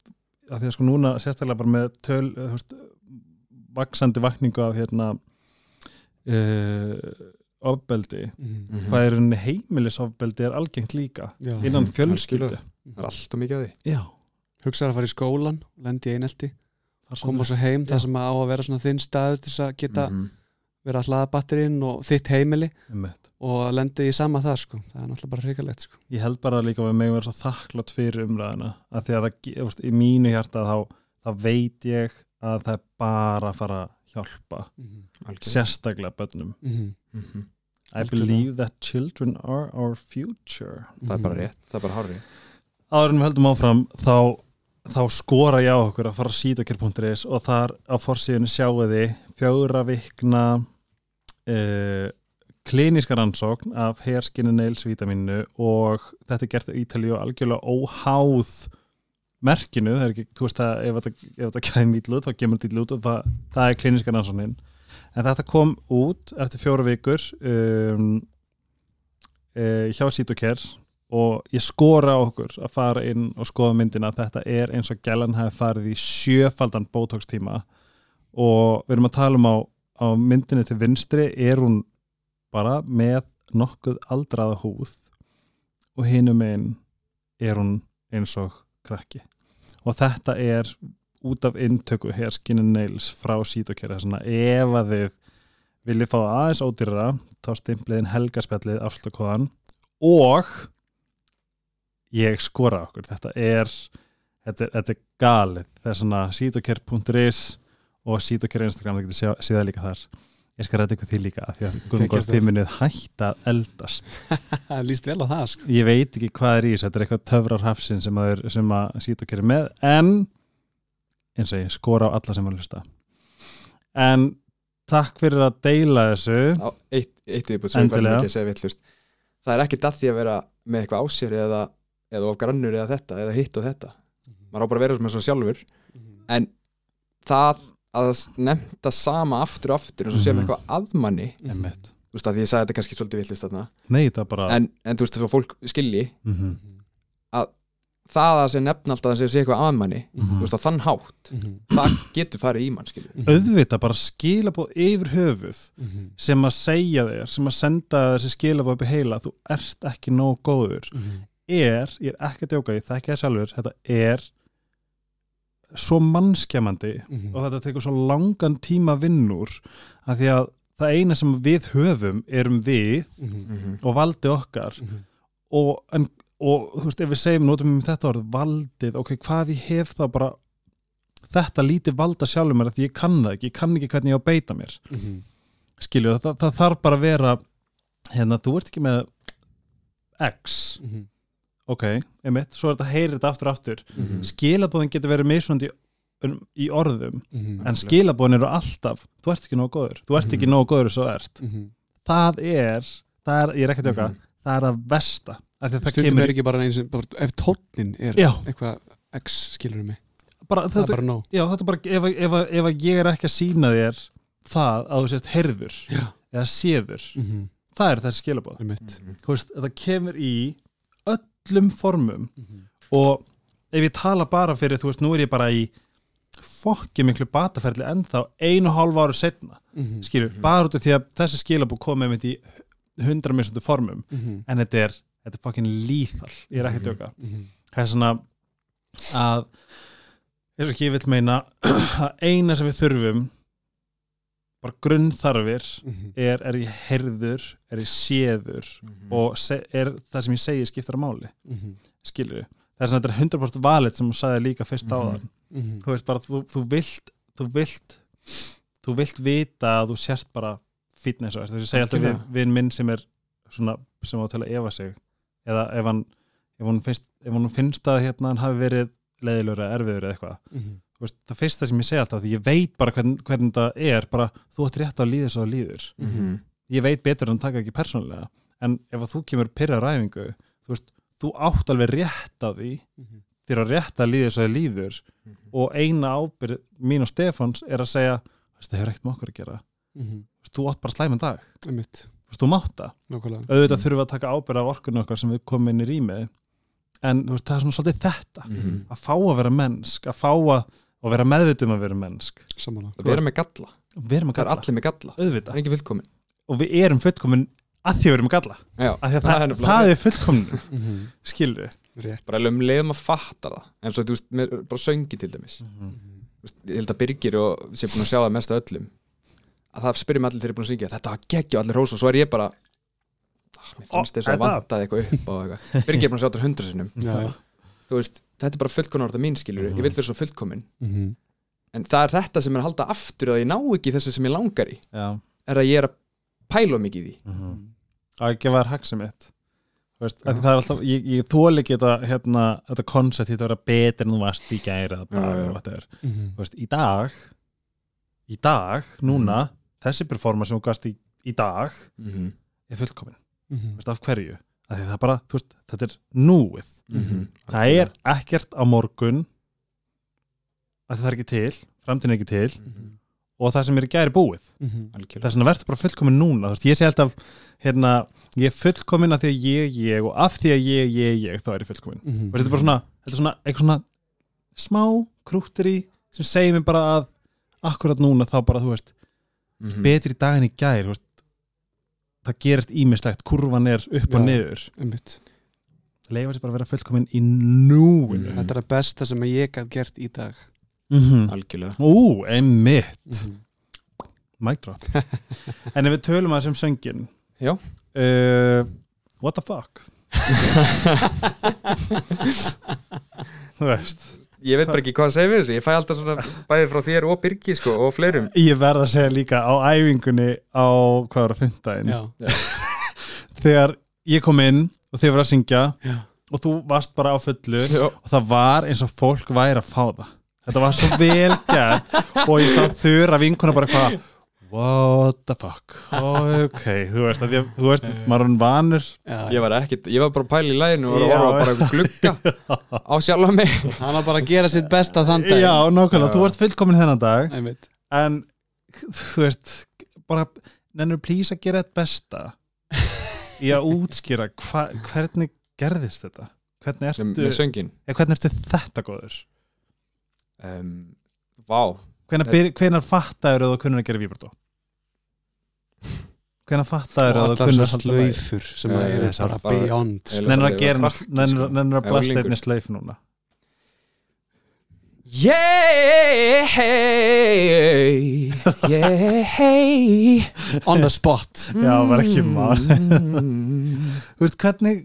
að því að sko núna sérstaklega bara með töl, veist, vaksandi vakningu af hérna uh, ofbeldi Mhm. hvað er henni heimilisofbeldi er algengt líka Já. innan Mhm, fjölskyldu algjörlega. það er alltaf mikið af því já, Hugsaðu að fara í skólan, lendi einelti koma svo heim, Já. það sem á að vera svona þinn staður til þess að geta Mhm. Vera að hlaða batterinn og þitt heimili einmitt. og lendi í sama það sko það er náttúrulega bara hrikalegt sko ég held bara líka að við megum vera svo þakklátt fyrir umræðina að því að það, í mínu hjarta þá, þá veit ég að það er bara að fara að hjálpa Algjörlega. sérstaklega bönnum Mhm. Mhm. I Algjörlega. believe that children are our future það er Mhm. bara rétt, það er bara hárri áður en við höldum áfram þá, þá skora ég á okkur að fara að sítakir.is og þar á forsíðinu sjáu þið fjögra vikna uh, klíniska rannsókn af vitaminu og þetta er gert á Ítali og algjörlega óháð merkinu, það er ekki, þú veist að ef þetta, þetta kæm ítlut, þá kemur þetta ítlut og það, það er klíniska rannsóknin. En þetta kom út eftir fjóra vikur um, uh, hjá Sítokær og ég skora okkur að fara inn og skoða myndina. Þetta er eins og gælan hafi farið í sjöfaldan botox tíma og við erum að tala um á, á myndinu til vinstri er hún bara með nokkuð aldraða húð og hinum einn er hún eins og krakki. Og þetta er út af inntöku hér Skin and Nails frá Sítokera ef að þið viljið fá aðeins ódýrara þá stimpliðin helgaspjallið afslökuðan og ég skora okkur þetta er, þetta er, þetta er galið. Það er svona sitoker.is og sitoker Instagram það getur séða líka þar. Ég skal ræða ykkur því líka af því að þið munið hætta að eldast. Það líst vel á það sko. Ég veit ekki hvað er í þessu þetta er eitthvað töfrar hafsin sem að, sem að sitoker er með en eins og ég skora á alla sem að hlusta. En takk fyrir að deila þessu. Á, eitt, eitt viðbútt sem ég Endilega. ekki að segja vittlust það er ekki að því að vera með eitthvað á sér eða, eða of grannur eða þetta eða hitt og þetta. Maður á bara að vera með svo sjálfur. En það að nefnda sama aftur og aftur og sem Mhm. eitthvað aðmanni þú veist að ég sagði þetta kannski svolítið vittlust þarna nei það bara en, en þú veist að fólk skilji Mhm. það að sé nefna alltaf að sé eitthvað aðmanni Mhm. þú veist að þann hátt það getur farið í mann skilju auðvitað bara skilabóð yfir höfuð Mhm. sem að segja þér, sem að senda þessi skilabóð upp í heila, þú ert ekki nóg góður, er ég er ekki að djóka, ég þekki það sjálfur þetta er svo mannskjamandi og þetta tekur svo langan tíma vinnur að því að það eina sem við höfum erum við Mhm. og valdi okkar. Og, en, og þú veist, ef við segjum notum um þetta orð, valdið, ok, hvað ég hef þá bara þetta lítið valda sjálfur mér að því ég kann það ekki, ég kann ekki hvernig ég á að beita mér. Skilju, það, það þarf bara að vera hérna, þú ert ekki með X, ok, einmitt svo er þetta heyrir þetta aftur aftur Mhm. skilabóðin getur verið mismunandi um, í orðum, Mhm. en skilabóðin eru alltaf, þú ert ekki nóg góður þú ert ekki Mhm. nóg góður svo ert það er, það er, ég er ekki að djóka Mhm. það er að versta það Stundum kemur er ekki bara eins ef tónnin er Já. eitthvað X skilur mig, bara, það er þetta, bara nóg já, þetta er bara, ef, ef, ef að ég er ekki að sína þér það að þú sést herður Já. eða séður, Mhm. það er þessi skilabóð Það er Mhm. þú veist, þetta kemur í öllum formum Mhm. og ef ég tala bara fyrir, þú veist, nú er ég bara í fokki miklu bataferli ennþá einu hálf áru setna Mhm. skilur, Mhm. bara út af því að þessi skilabóð komið með í hundra minnstu formum Mhm. en þetta er, þetta er fokkin líþal ég er ekki að Mhm. það er svona að eins og ekki ég vil meina að eina sem við þurfum bara grunnþarfir Mhm. er, er ég herður er ég séður Mhm. og se, er það sem ég segi skiptar að máli Mhm. skilur við, það er svona þetta er 100% valið sem þú sagði líka fyrst á Mhm. þann Mhm. þú veist bara, þú, þú vilt þú vilt, þú vilt vita að þú sért bara fitness og þess að ég segi alltaf við, við minn sem er svona, sem á að efa sig eða ef hann ef hún finnst, ef hún finnst að hérna hann hafi verið leiðilegur eða erfiður eða eitthvað Mhm. Veist, það fyrsta sem ég segi alltaf því ég veit bara hvern, hvernig það er bara þú ætti rétt að líða svo það líður. Mhm. ég veit betur en taka ekki persónulega. En ef að þú kemur pyrra ræfingu þú veist, þú átt alveg rétt á því Mhm. þér á rétt að líða svo þið líður. Mhm. og eina ábyrð mín og Stefáns er að segja það hefur ekkert með okkur að gera. Mhm. Veist, þú átt bara slæman dag, Þú veist, þú mátt það. Nákvæmlega. Auðvitað þurfum við að taka ábyrð af orkunni okkar sem við komum inn í rýmið. En veist, það er svona svolítið þetta. Mhm. að fá að vera mennsk, að fá að og vera meðvitum að vera mennsk. Samanlega Það vera með galla, við erum að það er galla, allir með galla. Auðvitað. Er ekki fullkomin og við erum fullkomin að því að við erum að galla. Já, að því að Það er það, nefnilega það er fullkomin Mhm. skilur Rétt. Bara um leiðum að fatta það. En svo, þú veist, með, bara söngi til dæmis. Mhm. Þú veist, ég held að Birgir og sé búin að sjá það mest af öllum. Að það spyrir mig allir þegar ég er búin að syngja þetta var geggja og allir rósa og svo er ég bara ah, mér fannst þess er að það? vantaði eitthvað upp á eitthvað. Birgir er búin að sjá þetta hundra sinnum. Já, já þú veist, þetta er bara fullkomin orða mín skilur ég vil vera svo fullkomin. Mhm. en það er þetta sem er að halda aftur að ég ná ekki þessu sem ég langar í. Já. Er að ég er að pæla mikið í því. Mhm. að gefa þær haxi mitt. Þú veist, að það er alltaf, ég, ég þóli ekki þetta, hérna, þetta koncept þetta að vera betur en þú varst í. Mhm. Þú veist, í dag í dag, núna þessi performance sem þú gast í, í dag mm er fullkomin, Mhm. Af hverju? að það er bara, þú veist, þetta er núið -hmm. það er ekkert á morgun að það er ekki til framtíðin er ekki til Mhm. og það sem er í gæri búið Mhm. algjörlega þess vegna verður bara fullkomin núna veist, ég sé alltaf, hérna ég er fullkomin af því að ég, ég og af því að ég, ég, ég, þá er ég fullkomin Mhm. og þetta er bara svona, þetta er svona eitthvað svona smá krútteri sem segir mér bara að akkurat núna þá bara, þú veist, Mhm. betri í dag en í gær þú veist, það gerist ímislegt kurvan er upp og niður. leifa sér bara að vera fullkomin í núinu. Mm. Þetta er það besta sem ég gæt gert í dag. Mm algjörlega. Ú, einmitt. Mhm. mic drop. En ef við tölum að sem söngin Já. uh, what the fuck? Þú veist ég veit bara ekki hvað að segja við þessu. Ég fæ alltaf svona bæði frá þér og Birgi sko, og fleirum. Ég verð að segja líka á æfingunni á hvað var að fymtdæin Já, þegar ég kom inn og þið var að syngja já, og þú varst bara á fullu Já. og það var eins og fólk væri að fá það. Þetta var svo vel gert og ég sá þurra vinkuna bara eitthvað what the fuck? Ok, þú veist, að ég, þú veist maður er vanur. Ég var ekkit, ég var bara að pæla í læginu og var að bara einhver glugga á sjálfa mig. Hann var bara að gera sitt besta þann dag. Já, nákvæmlega, þú varst fullkomin þennan dag. Einmitt. en þú veist bara, nennur please að gera þetta besta í að útskýra hva, hvernig gerðist þetta? Hvernig ertu, með, með söngin eða hvernig ertu þetta góður? Um, vá, byr, hvenær fattaður að þú að gera vibrato hvenær fattaður Og að þú allar kunnur svo að halda væg slaufur sem Já, að já, eru já, bara beyond nennur að gera nennur, nennur að blasta einni sleif núna? Yeah yeah. On the spot. Já, var ekki mál. mm. þú veist hvernig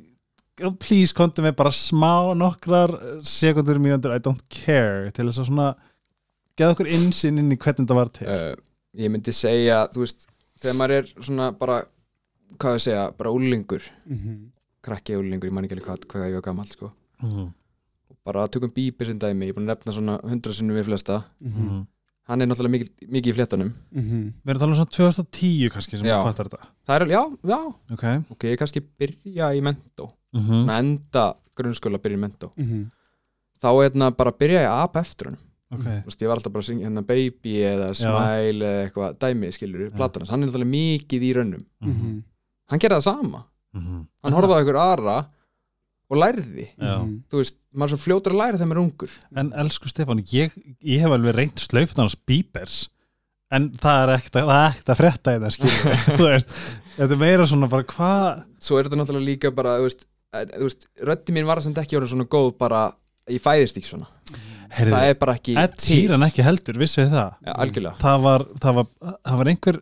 oh, please komdu með bara smá nokkrar sekundur mínútur I don't care til þess að svona geða okkur insinn inn í hvernig þetta var til. Uh, ég myndi segja, þú veist þegar maður er svona bara hvað ég segja, bara úlingur Mhm. krakki úlingur, ég man ekki alveg hvað, hvað ég var gammal sko. mm. bara tökum bíbir sem dæmi, ég er búin að nefna svona hundra sinnum við flesta, Mhm. Mm. hann er náttúrulega mikið, mikið í fléttanum Mhm. við erum að tala um svona 2010 kannski sem þú fattar þetta það er já, já, ok ok, ég kannski byrja í mentó mm svona enda grunnskóla byrja í mentó Mhm. þá hérna bara byrja ég að apa eftir hann ok Þú veist, ég var alltaf bara að syngja hérna baby eða smile eða eitthvað dæmi skilur, Já. platanans, hann er alltaf mikið í rönnum Mhm. hann gerði það sama, Mhm. hann horfði á einhver aðra og lærði Já. Mhm. þú veist, maður er svo fljótur að læra þegar maður er ungur en elsku Stefán, ég, ég hef alveg reynt slaufinans bíbers en það er ekkert að, að frétta í það skilur þú veist, þetta er meira svona bara hvað svo er þetta náttúrulega líka bara þú veist, eh, þú veist röddi mín var samt ekki orðin svona góð bara, ég fæðist ekki svona það Heyrðu, er bara ekki Ed Sheeran ekki heldur, vissu þið það? Já, algjörlega. Það var, það var, það var einhver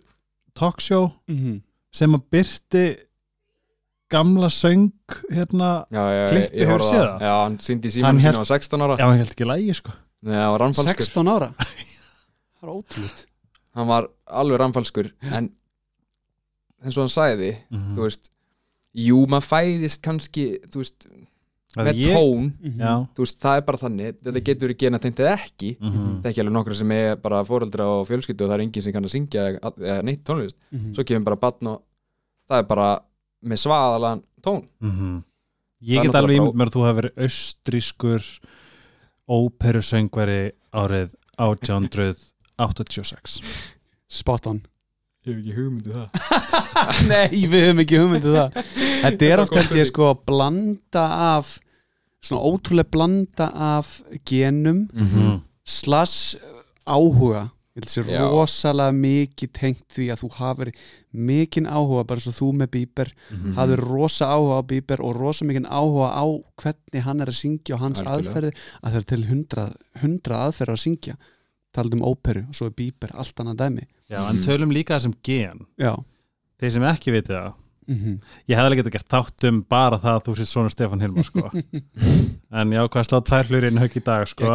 talkshow Mhm. sem að byrti gamla söng hérna, já, já, Klippi, hefur séð það? já, hann síndi í Hann símanum sínu á 16 ára. Já, hann held ekki lægi sko. Nei, hann var rannfalskur. 16 ára? Það er ótrúlega hann var alveg rannfalskur en eins og hann sagði Mhm. þú veist, jú, maður fæðist kannski, þú veist, með ég- tón. Já, þú veist, það er bara þannig, þetta getur ekki gena tengt eða ekki, mhm. það er ekki alveg nokkra sem er bara fóreldra og fjölskyldu og það er enginn sem kann að syngja eða, eða neitt tónlist, Mhm. svo kemur bara batn og það er bara með svaðalan tón. Mhm. Ég get alveg ímynd mér að þú hafi verið austrískur óperusöngvari árið 1886 spot on Ég hef ekki hugmyndu það Nei, við höfum ekki hugmyndu það Þetta er oft held ég sko að blanda af svona ótrúlega blanda af genum mm. slash áhuga ég held sér Já. rosalega mikið tengt því að þú hafur mikinn áhuga bara svo þú með Bieber Mhm. hafður rosa áhuga á Bieber og rosa mikinn áhuga á hvernig hann er að syngja og hans Algjörlega. aðferðir að það er til hundra, hundra aðferðir að syngja talað um óperu og svo er Bieber allt annað dæmi Já, en tölum líka þessum gen Já Þeir sem ekki vitið það mm Ég hefði alveg getað gert þátt um bara það að þú sér svona Stefán Hilmar sko. En já, hvað slá tvær hlurir inn högg í dag sko.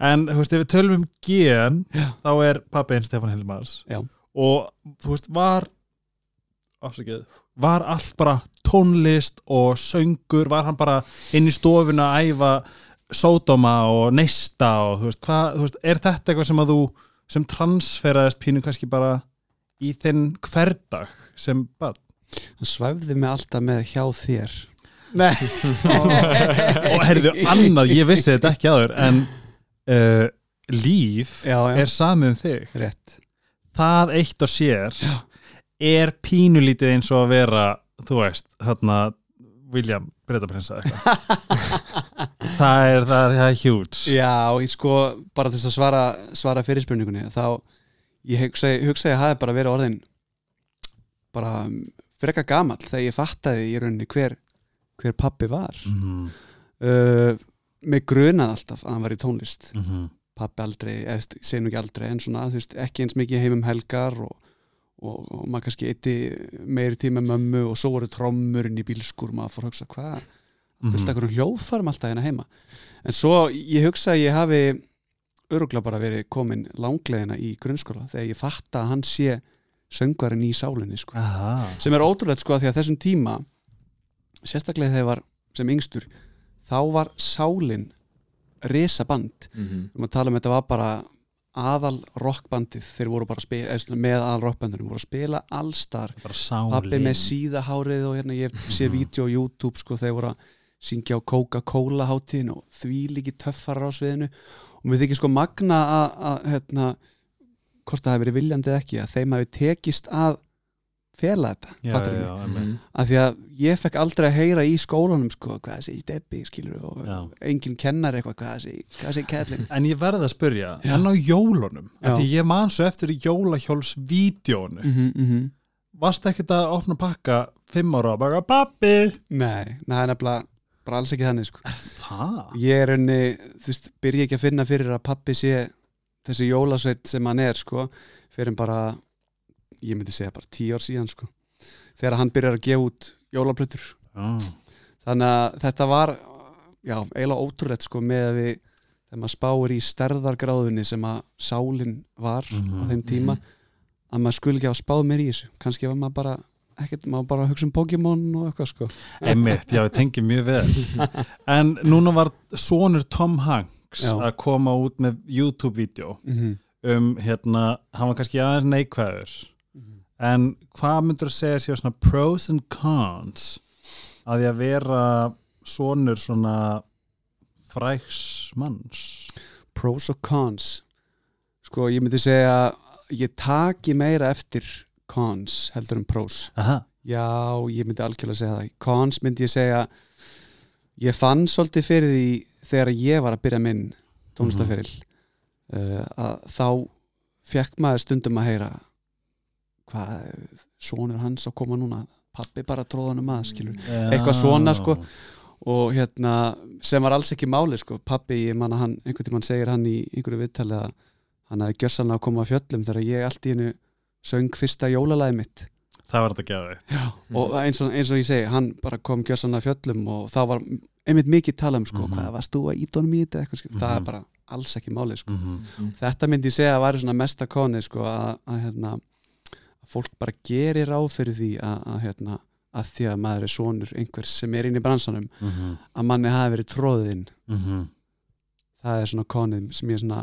En þú veist, ef við tölum um gen Já. þá er pappi einn Stefán Hilmars Já. og þú veist, var afsakið, var allt bara tónlist og söngur var hann bara inn í stofuna að æfa sódóma og neista og þú veist, hvað, þú veist, er þetta eitthvað sem að þú sem transferaðist pínu kannski bara í þinn hverdag sem barn? Hann svæfði mig alltaf með hjá þér. Nei. Og heyrðu annað, ég vissi þetta ekki aður en uh, líf Já, já, er samið um þig. Rétt. Það eitt og sér Já. er pínulítið eins og að vera þú veist, þarna William Breitaprinsa það er, það er, það er huge. Já, ég sko, bara til þess að svara, svara fyrirspurningunni þá ég hugsa, hugsa ég hafi bara verið orðin bara freka gamall þegar ég fattaði í rauninni hver, hver pappi var. Mm uh, mig grunað alltaf að hann var í tónlist. -hmm. pappi aldrei, eða nú ekki aldrei en svona, þú veist, ekki eins mikið heim um helgar og, og, og maður kannski eitti meiri tíma mömmu og svo voru trommurinn í bílskur maður fór að hugsa hvað fullt Mhm. af einhverjum hljóðfærum alltaf hérna heima en svo ég hugsa að ég hafi öruglega bara verið komin langleðina í grunnskóla þegar ég fatta að hann sé söngvarinn í sálinni sko. Sem er ótrúlega sko að því að þessum tíma sérstaklega þegar ég var sem yngstur þá var sálin risaband Mhm. um að tala um þetta var bara aðal rockbandið þeir voru bara spila, svona með aðal rockbandunum voru að spila allstar. Pappi með síðahárið og hérna ég sé vídeo á YouTube sko þeir voru að syngja á Coca-Cola hátíðin og því líki töffar á sviðinu. Og mér þykir sko magna að, að hérna, hvort það hefur verið viljandi eða ekki að þeim hafi tekist að fela þetta, já, já. Mhm. af því að ég fekk aldrei að heyra í skólanum sko, hvað þessi steppi skilur og Já. enginn kennar eitthvað hvað þessi, kællin en ég verði að spyrja, Já. en á jólunum af því ég man svo eftir í jólahjólsvídeónu mm -hmm, mm -hmm. varst ekkert að opna pakka fimm ára og bara pappi Nei, það er nefnilega bara alls ekki þannig sko. Ég er henni, þú veist, byrja ekki að finna fyrir að pappi sé þessi jólasveit sem hann er sko, fyrir bara ég myndi segja bara tíu ár síðan sko, þegar hann byrjar að gefa út jólaplötur Já. þannig að þetta var já, eiginlega ótrúlegt sko með að við þegar maður spáir í stærðargráðunni sem að sálin var á Mhm. þeim tíma að maður skuli ekki hafa spáð mér í þessu kannski var maður bara ekkert, maður bara að hugsa um Pokémon og eitthvað sko Einmitt, já, við tengjum mjög vel En núna var sonur Tom Hanks Já. að koma út með YouTube-vídeó mm -hmm. um, hérna, hann var kannski aðeins neikvæður en hvað myndur að segja sér svona pros and cons að því að vera sonur svona fræks manns? Pros og cons. Sko ég myndi segja ég taki meira eftir cons heldur en pros. Aha. Já, ég myndi algjörlega segja það. Cons myndi ég segja Ég fann svolítið fyrir því þegar ég var að byrja minn tónlistaferil uh, að þá fekk maður stundum að heyra hvað sonur hans að koma núna pappi bara tróðanum að skilur Eitthvað svona, sko. og hérna sem var alls ekki máli sko pappi, ég man að hann, einhvern tímann segir hann í einhverju viðtali að hann hefði gjössanlega að koma að fjöllum þegar ég allt í hennu söng fyrsta jólalagi mitt það var þetta Já. Mhm. og eins og, eins og ég segi, hann bara kom gjössanlega að fjöllum og þá var einmitt mikið tala um sko, Mhm. hvað varst þú að ídónum í þetta eitthvað, sko. það Mhm. er bara alls ekki máli sko. mm þetta myndi ég segja að væri svona mesta koni sko, að, að, hérna, fólk bara gerir ráð fyrir því að, að, hérna, að því að maður er sonur einhvers sem er inn í bransanum -hmm. að manni hafi verið tróðinn Mm það er svona konið sem ég svona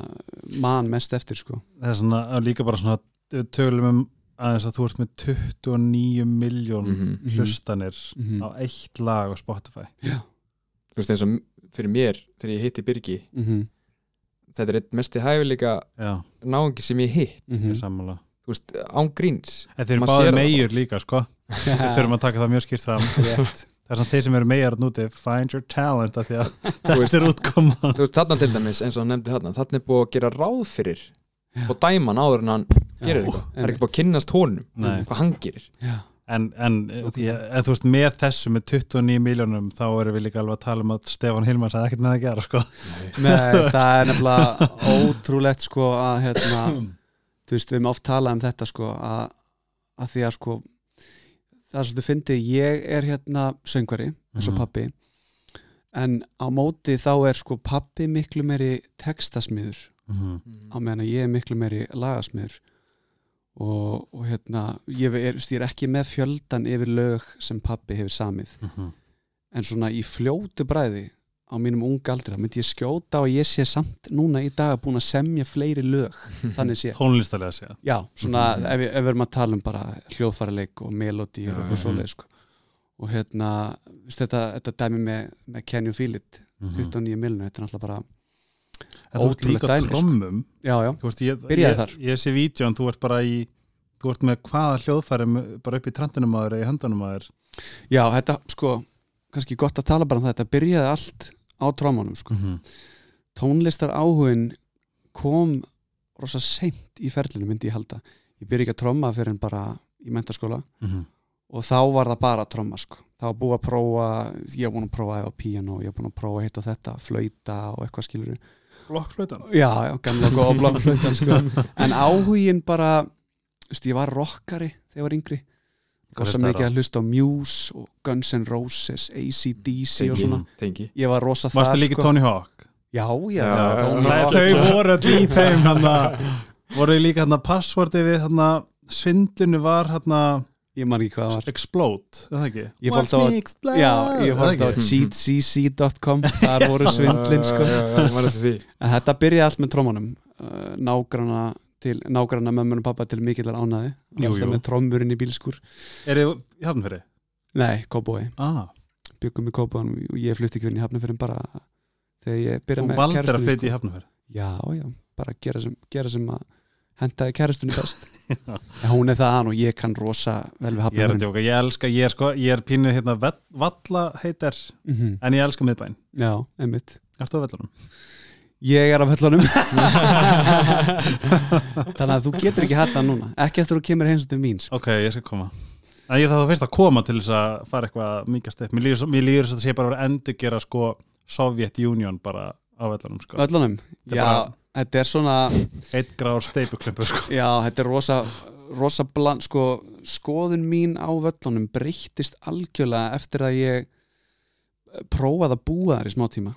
man mest eftir sko það er svona og líka bara svona við tölum um aðeins að þú ert með 29 miljón Mhm. hlustanir Mhm. á eitt lag á Spotify Já. þú veist eins og fyrir mér þegar ég hitti Birgi mm þetta er eitt mesti hæfileika já, náungi sem ég hitt Mhm. ég sammála þú veist, án gríns. En þeir eru báðið það. megjur líka sko. Við þurfum að taka það mjög skýrt fram. Það er svona þeir sem eru megar núti Find your talent af því að veist- þetta er útkoma þú veist, þarna til dæmis eins og hann nefndi þarna þarna er búið að gera ráð fyrir og dæma hann áður en hann gerir eitthvað. Það er ekki búið að kynnast honum hvað hann gerir. Já. En, en, því, en þú veist með þessu með 29 miljónum þá erum við líka alveg að tala um að Stefán Hilmars hefði ekkert með að gera sko. Nei, það er nefnilega ótrúlegt sko að hérna, þú veist, við erum oft talað um þetta sko að, að því að sko það er svolítið fyndið, ég er hérna söngvari, eins og Mhm. pappi en á móti þá er sko pappi miklu meiri textasmiður Mhm. á meðan að ég er miklu meiri lagasmiður og, og hérna ég er, ég er ekki með fjöldan yfir lög sem pappi hefur samið Mhm. en svona í fljótu bræði á mínum unga aldri, þá myndi ég skjóta og ég sé samt núna í dag búin að semja fleiri lög, þannig sé Tónlistalega að segja já, svona ef, við- ef við erum að tala um bara hljóðfæraleik og og Já, eitthvað já. svoleið sko. og hérna þetta, þetta dæmi með, með Can You Feel It Mhm. 29 miljonur, þetta er náttúrulega bara á dæmi, sko. trommum já, já, veist, ég, Byrjaði ég, þar. ég sé vídjón, þú ert bara í þú ert með hvaða hljóðfæri bara upp í trendunum að þér eða í höndunum að þér já, þetta sko kannski gott að tala bara um þetta, byrjaði allt á trómanum sko. Mhm. tónlistar áhugin kom rosa seint í ferlinu myndi ég halda ég byrja ekki að tromma fyrir en bara í mentaskóla Mhm. og þá var það bara að tromma sko. var búið að prófa ég var búin að prófa á piano, ég var búin að prófa hitt og þetta flauta og eitthvað skilur Blokkflautan já, já, gamla góða blokkflautan sko. en áhugin bara veist, ég var rockari þegar ég var yngri og svo mikið að hlusta á Muse og Guns N' Roses, AC/DC og svona, tengi ég var rosa Varstu þar líka sko. Tony Hawk? já, já, Já, Hawk. þau voru öll í þeim hana, voru líka hérna passvorti við hérna svindlinu var hérna ég man ekki hvað það var explode, er það ekki? Ég alltaf á- me explode Já, ég fór það alltaf á ekki? cheatcc.com þar voru svindlin sko já, já, já, já, því. en þetta byrjaði allt með trómanum uh, nágrana til nágrana mömmun og pappa til mikillar ánæði Jú, alltaf með trómurinn í bílskur. Er þið í Hafnfyrir? nei, kóbói, Ah, byggum í kóbóin og ég flutti ekki verið í hafnafyrir bara þegar ég byrjaði þú með valdir að kærustunni, flytja í sko. Hafnfyrir já, já, bara gera sem, gera sem að hendaði kærustunni best. En hún er það og ég kann rosa vel við Ég er að djóka, ég elska, ég er sko, ég er pínuð hérna valla heitar mm -hmm. en ég elska miðbæn já, einmitt? Ég er á höllunum Þannig að þú getur ekki hætta núna. Ekki eftir þú kemur heimsum til mín sko. Ok, ég skal koma. En ég þarf þá fyrst að koma til þess að fara eitthvað mikast upp Mér líður þess að það sé bara að endur gera sko Soviet Union bara á vellunum sko. Höllunum Já, bara- þetta er svona Eitt gráður steipuklimpu sko. Já, þetta er rosa rosa bland, sko skoðun mín á völlunum breyttist algjörlega eftir að ég prófaði að búa þar í smá tíma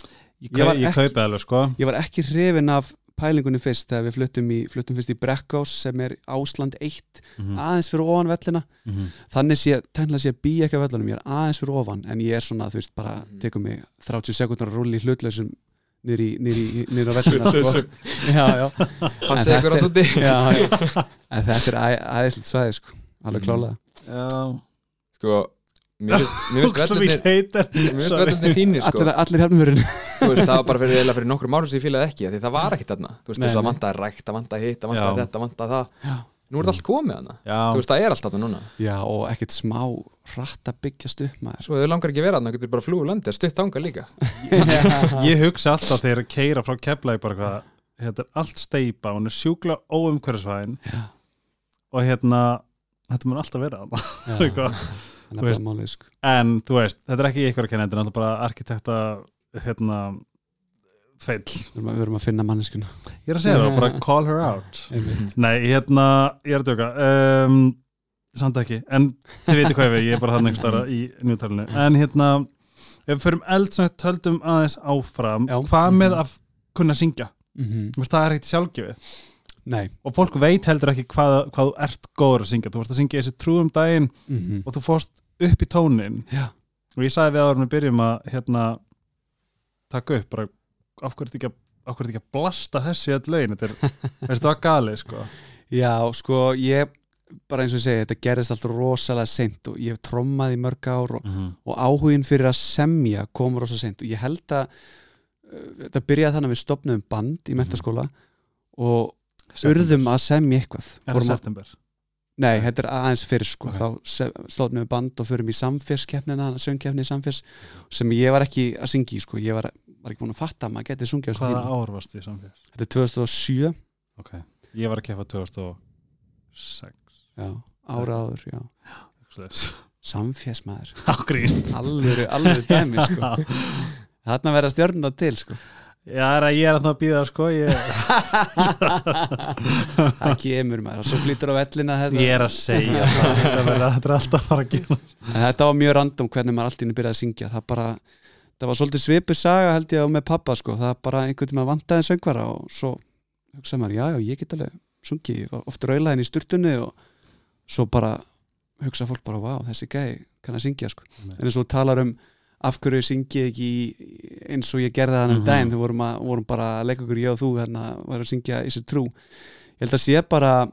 Ég, Ég ég kaupi alveg sko. Ég var ekki hrifin af pælingunni fyrst þegar við fluttum, í, fluttum fyrst í Brekkás sem er Ásland 1 Mhm, aðeins fyrir ofan vellina. Mhm. þannig sé, sé að býja ekki af völlunum ég er aðeins fyrir ofan, en ég er svona þú veist, bara tekum mig 30 sekundar að rulli hlutlausum niður í, niður í, niður á vellina sko. já, já, Passið En ykkur á þetta túti já, já. En þetta er æðislegt svæði sko, alveg Mm. klálega Já. Sko, mér finnst- vellirnir fínir sko. Allir, allir hefnumurinn það var bara fyrir, fyrir nokkrum árum sem ég fílaði ekki það var ekkert þarna. Þú veist, Nei, þess að nei. vantaði rækt, það vantaði hitt, það vantaði þetta, vantaði það. Já. Nú er þetta allt komið veist, það er allt þarna núna. Já, og ekkert smá hratt að byggjast upp maður. Svo þau langar ekki að vera þarna, getur bara flúið landi Stutt þanga líka. Ég hugsa alltaf þegar að keira frá keflaði bara hvað Þetta er allt steipa, hún er sjúkla óumhverfisvæðin og hérna þetta Þú veist. málið sko. en þú veist, þetta er ekki ykkur að kenna þetta er náttúrulega bara arkitekta hérna feill, við erum að, finna manneskuna ég er að segja það, bara call her out. Nei, hérna, ég er að djóka. Um, samt ekki, en þið veitir hvað við, ég er bara hann einhverstara í njútalinu, en hérna ef við förum eldsnögt höldum aðeins áfram, Já. hvað með að kunna syngja, mm veist, það er ekkert sjálfgefið nei. Og fólk veit heldur ekki hvað, hvað þú ert góður að syngja, þú vorst að syngja þessi trúum daginn mm og þú fórst upp í tónin já, og ég sagði við áður við byrjum að hérna taka upp bara af hverju ertu ekki ekki að blasta þessi öll lögin? Þetta er, var galið sko. Já, sko ég bara eins og ég segi, þetta gerðist alltaf rosalega seint og ég hef trommað í mörg ár og, Mhm. og áhugin fyrir að semja kom rosa seint. Og ég held að uh, þetta byrjaði þannig að við stopnum band í mentaskóla og urðum að semja eitthvað. Er það september? Nei, þetta er aðeins fyrir sko. Ok. þá stopnum við band og förum í samférskeppnina söngkeppni í samférs sem ég var ekki að syngja í sko. Ég var, var ekki búin að fatta að maður getið þessum Hvaða ár varstu í samfélags? Þetta er 2007 Ok, ég var að keppa 2006 já, ára áður, já. Samférsmaður, alveg, alveg dæmi sko. Þarna verða stjörnum það til sko Já, er að ég er að það að býða sko ég, það kemur maður. Og svo flýtur á vellina þetta. ég er að segja Þetta er alltaf að fara að gera. En þetta var mjög random hvernig maður allt í einu byrjaði að syngja. Það bara, það var svolítið svipur saga held ég á með pappa sko, það bara einhvern tíma vantaði söngvara og svo hugsaði maður, já já, ég get alveg sungið, ég var oft raulaðin í sturtunni og svo bara hugsaði fólk bara, vá, þessi gæi kann að syngja sko, Nei. en eins og þú talar um af hverju syngið ekki í- eins og ég gerði hann um Mhm. daginn, þú vorum, að, vorum bara að leika okkur ég og þú hérna, var að syngja Is it true ég held að sé bara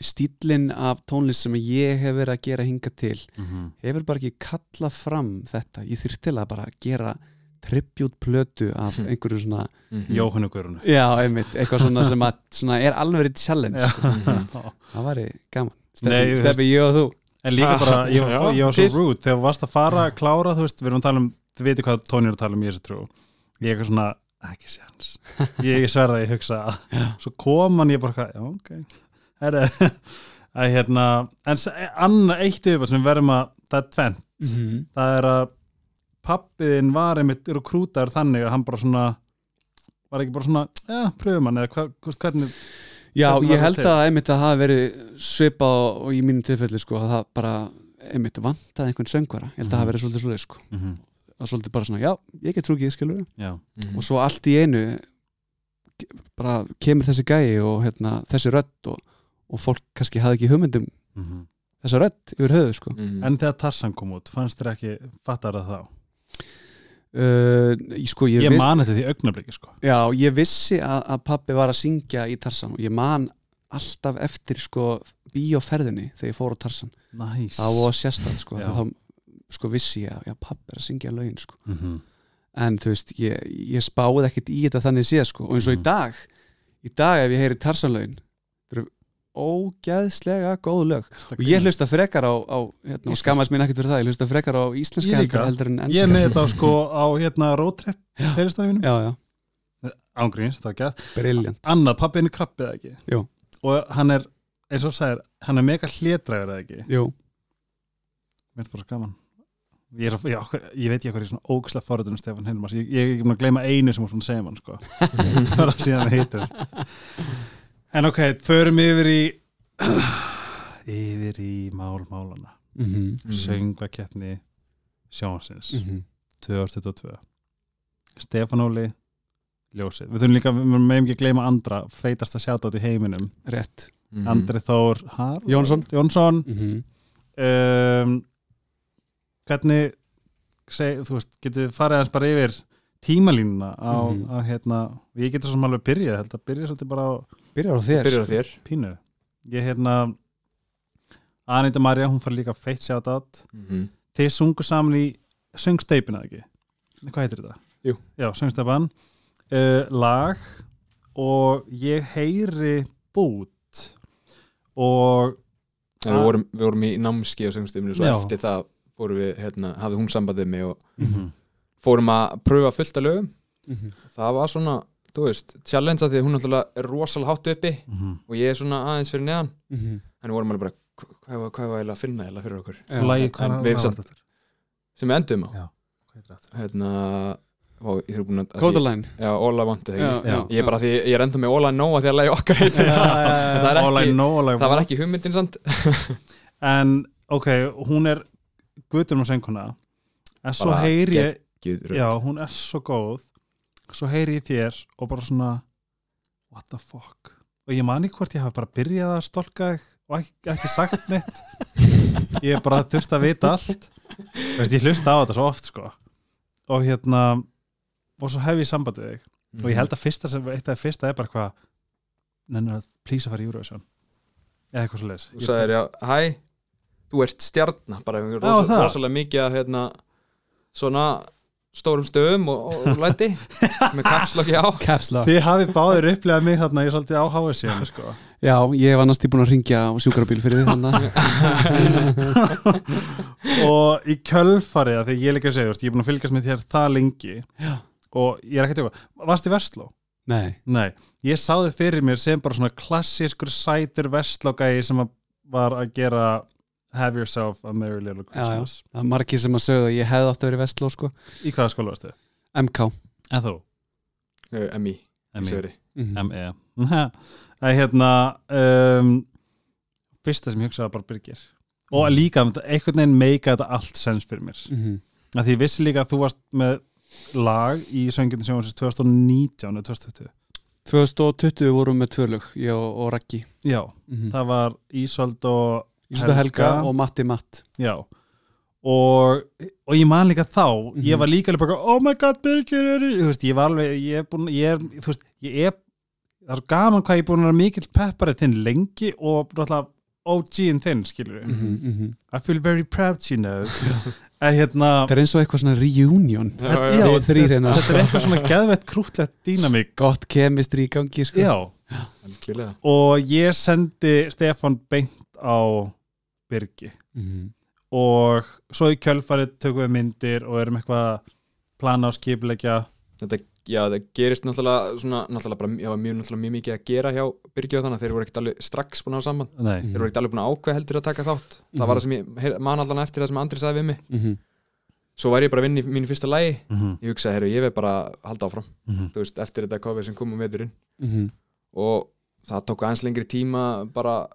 stílinn af tónlist sem ég hef verið að gera hinga til Mhm. hefur bara ekki kallað fram þetta ég þyrftilega bara að gera tribute plötu af Hm. einhverju svona Mhm. Jóhannu Guðrunu já, einmitt, eitthvað svona sem að svona er alveg challenge. Mhm. það væri gaman Steffi ég og þú En líka bara, ég, Já, ég var svo rude. Þegar þú varst að fara að klára, þú veist, við erum að tala um þið veitir hvað Tóni er að tala um í þessu trú. Ég er eitthvað svona, ekki séns. Ég, ég sverða, ég hugsa. Svo kom hann, ég bara, já, ok. Herre, að hérna en annað eitt yfir sem verðum að það er tvennt, Mhm. það er að pappiðin var einmitt rekrútaður þannig að hann bara svona var ekki bara svona, já, pröfum hann eða hvað, þú veist, hvernig já, ég held að einmitt að það hafi verið svipa og, og í mínum tilfelli sko, að það bara einmitt vantaði einhvern söngvara ég held að það hafi verið svolítið svolítið sko. mm að svolítið bara svona, já, ég get trúkið skilur já, Mhm. og svo allt í einu bara kemur þessi gæi og hérna, þessi rödd og, og fólk kannski hafði ekki hugmyndum mm þessa rödd yfir höfuð sko. Mhm. en þegar Tarsan kom út, fannst þér ekki fattar það þá? Uh, sko, ég, Ég, man þetta því augnabliki sko já, ég vissi að, að pappi var að syngja í Tarsan og ég man alltaf eftir sko, bíóferðinni þegar ég fór á Tarsan Næs það var sérstætt sko, þá sko, vissi ég að pappi er að syngja lögin sko. mm -hmm. en þú veist, ég, ég spáði ekkert í þetta þannig séð sko, og eins og í Mhm. dag í dag ef ég heyri Tarsanlögin eru ógæðslega góð lög. Og ég hlusta frekar á, á hérna, skammast mín ekkert fyrir það, ég hlusta frekar á íslenska Ég heldur, heldur en Ég er ennska með þetta sko á hérna já, Ángríns, þetta var gæð briljant Annað, pappi henni krabbið ekki? Jú. Og hann er, eins og þú sagðir Hann er mega hlétræður eða ekki? Jú, Mér er bara svo gaman. Ég, er, svo- ég, ég veit ég hvað er svona ógæslega forðunum Stefán Hilmars, ég, ég er ekki búin að gleyma einu sem var svona segja mann sko. Bara síðan við hittum En ok, förum yfir í yfir í mál málana mm -hmm. Mhm. söngvakeppni sjónsins Mm 2022 Stefán Óli Ljósið, við þurfum líka, við meðum ekki gleyma andra feitasta sjátt í heiminum rétt Mhm. Andri Þór Har Jónsson. Jónsson mm um, hvernig seg, þú veist, getur við farið aðeins bara yfir tímalínuna á, Mhm. á hérna, ég getur svo alveg byrjað held að byrja svolítið bara á Byrjar á þér Byrjar á sko. þér pínu ég hérna Anita Marja, hún far líka feitt sjátt átt Mhm. þið sungu saman í söngsteipina ekki hvað heitir þetta? Jú. Já, söngsteipan uh, lag og ég heyri bút og En við, vorum, við vorum í námski á söngstöfinu svo Já. eftir það fórum við, hérna, hafði hún sambandið mig og mm fórum að pröfa fullt af lögum Mhm. það var svona, þú veist, challenge að því að hún náttúrulega er rosalega hátt uppi -hmm. og ég er svona aðeins fyrir neðan. Mhm. en við vorum alveg bara, hva- hvað var, hvað var eiginlega að finna eiginlega fyrir okkur? Þetta? sem við endum á. Já, hérna, ó, ég þurfi búin að Codaline já, All I Want ég er bara því, ég er enda með All I Know að því að lagi okkar það er var ekki hugmyndin samt. En, ok, hún er guðurum og sönguna en svo heyri ég. Já, hún er svo góð Svo heyri ég þér og bara svona What the fuck? Og ég man ekki hvort ég hafi bara byrjað að stolka þig og ekki, ekki sagt neitt. Ég bara þurfti að vita allt. Veist, ég hlusta á þetta svo oft sko. Og hérna Og svo hef ég samband við þig. Og ég held að fyrsta sem, eitt af fyrsta er bara hvað Nennir að plýsa að fara í Eurovision. Eða eitthvað svo leis Þú sagðir já, hæ, þú ert stjarnar bara rosalega mikið að hérna, svona stórum stöðum og, og læti með kapslokki á Caps lock Þið hafið báðir upplegað mig þarna ég er svolítið á HSC sko. Já, ég var næst í búin að ringja á sjúkrabíl fyrir því og í kjölfarið því ég er líka að segja, ég er búin að fylgjast með þér það lengi Já. og ég er ekki að tjóka, varst í Vestló? Nei, Nei, ég sá þið fyrir mér sem bara svona klassískur sætur Vestló-gæi sem var að gera Have Yourself a Merry Little já, já, Christmas. Það er margir sem að sögðu að ég hefði átt að vera í Vestló sko. Í hvaða skóla varstu? MK En þú? MI, ME. Mhm. Það er hérna um, fyrsta sem ég hugsaði var bara Birgir. Og líka einhvern veginn meika þetta allt sens fyrir mér. Mhm. að því ég vissi líka að þú varst með lag í söngjöndin sem var 2019 eða 2020 2020 vorum við með tvö lög, ég og, og Raggi. Já, mm það var Ísold og Helga Helga. og Matti Matt. Já. Og, og ég man líka þá Mhm. ég var líka alveg bara oh my god Birgir er í-" þú veist, ég var alveg ég er búin, ég er, þú veist, ég er það er gaman hvað ég er búin að vera mikill pepparið þinn lengi og náttúrulega OG-in þinn, skilur við mm -hmm. I feel very proud, you know. Að hérna Það er eins og eitthvað svona reunion. Já, já, Já, þrír hérna. Þetta er eitthvað svona geðvett krútlegt dýnamík. Gott kemistri í gangi sko. Og ég sendi Stefan beint á Birgi Mhm. og svo í kjölfarið tökum við myndir og erum eitthvað að plana og skipulegja Þetta, já, það gerist náttúrulega svona, náttúrulega bara, já, mjög, náttúrulega mjög mikið að gera hjá Byrgi og þannig að þeir voru ekkert alveg strax búin að hafa saman Nei, Mhm. þeir voru ekkert alveg búin að ákveða heldur að taka þátt það var það sem ég man allan eftir það sem Andri sagði við mig Mhm. svo var ég bara að vinna í mínu fyrsta lægi Mhm, ég hugsaði, herru, ég veið bara að halda áfram mhm. þú veist, eftir þetta cover sem kom um veturinn Mhm. og það tók aðeins lengri tíma bara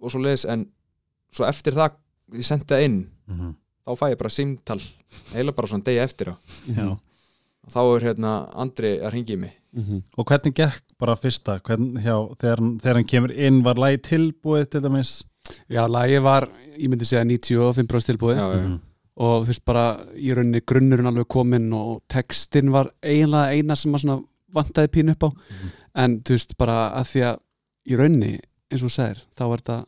og svo leiðis en svo eftir það, ég sendi það inn Mhm. þá fæ ég bara símtal eiginlega bara svona degi eftir á og þá er hérna Andri að ringi í mig Mhm. Og hvernig gekk bara fyrsta hvern, hjá, þegar, þegar hann kemur inn var lagi tilbúið til dæmis Já, lagið var, ég myndi segja 95% tilbúið já, já, Mhm. og þú veist bara í rauninni grunnurinn alveg kominn og textin var eiginlega eina sem að svona vantaði pínu upp á Mhm. en þú veist bara að því að í rauninni, eins og þú segir, þá er þetta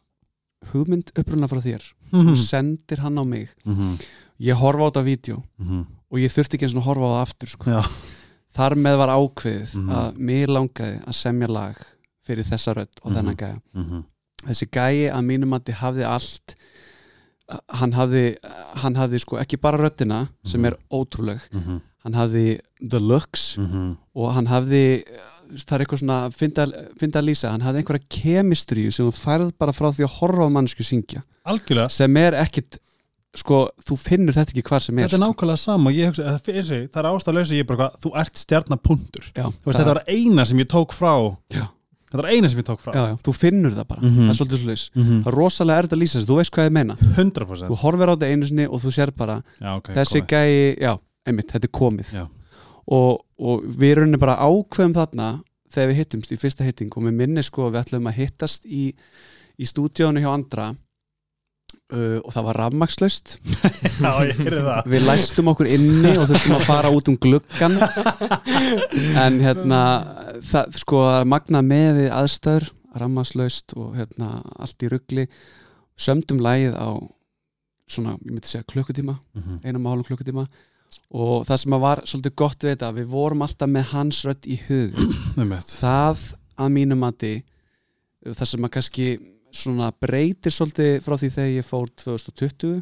hugmynd uppruna frá þér Mhm. þú sendir hann á mig Mhm. ég horfa á þetta vídeo Mhm. og ég þurfti ekki eins og horfa á það aftur sko. Þar með var ákveðið Mhm. að mér langaði að semja lag fyrir þessa rödd og Mhm. þennan gæja Mhm. þessi gæi að mínum að þið hafði allt hann hafði, hann hafði sko ekki bara röddina sem Mhm. er ótrúleg Mhm. Hann hafði the looks Mhm. og hann hafði það er eitthvað svona, finna að lýsa hann hafði einhverja kemistríu sem þú færð bara frá því að horfa á mannsku syngja. Algjörlega. Sem er ekkit sko, þú finnur þetta ekki hvar sem er Þetta er nákvæmlega sama hugsa, sig, það er ástæðalösa ég bara, hvað, þú ert veist, þetta var eina sem ég tók frá. Já. Þetta var eina sem ég tók frá. Já, já, þú finnur það bara. Mhm. það er svolítið svolítið Mhm. það er rosalega erfitt að lýsa þessu, þú veist hvað ég meina. 100% þú horfir á þetta einu sinni og þú sér bara Já, ok, þessi gæi, já, einmitt, þetta er komið. Og, og við erum bara ákveðum þarna þegar við hittumst í fyrsta hitting og með minni sko að við ætlum að hittast í, í stúdíónu hjá andra uh, og það var rafmakslaust við læstum okkur inni og þurftum að fara út um gluggan en hérna það sko magna með við aðstæður rafmakslaust og hérna allt í ruggli sömdum lægið á svona, ég myndi segja klukkutíma Mhm. einum og hálfum klukkutíma og það sem var svolítið gott við þetta við vorum alltaf með hans rödd í hug Einmitt. það að mínu mati það sem að kannski svona breytir svolítið frá því þegar ég fór 2020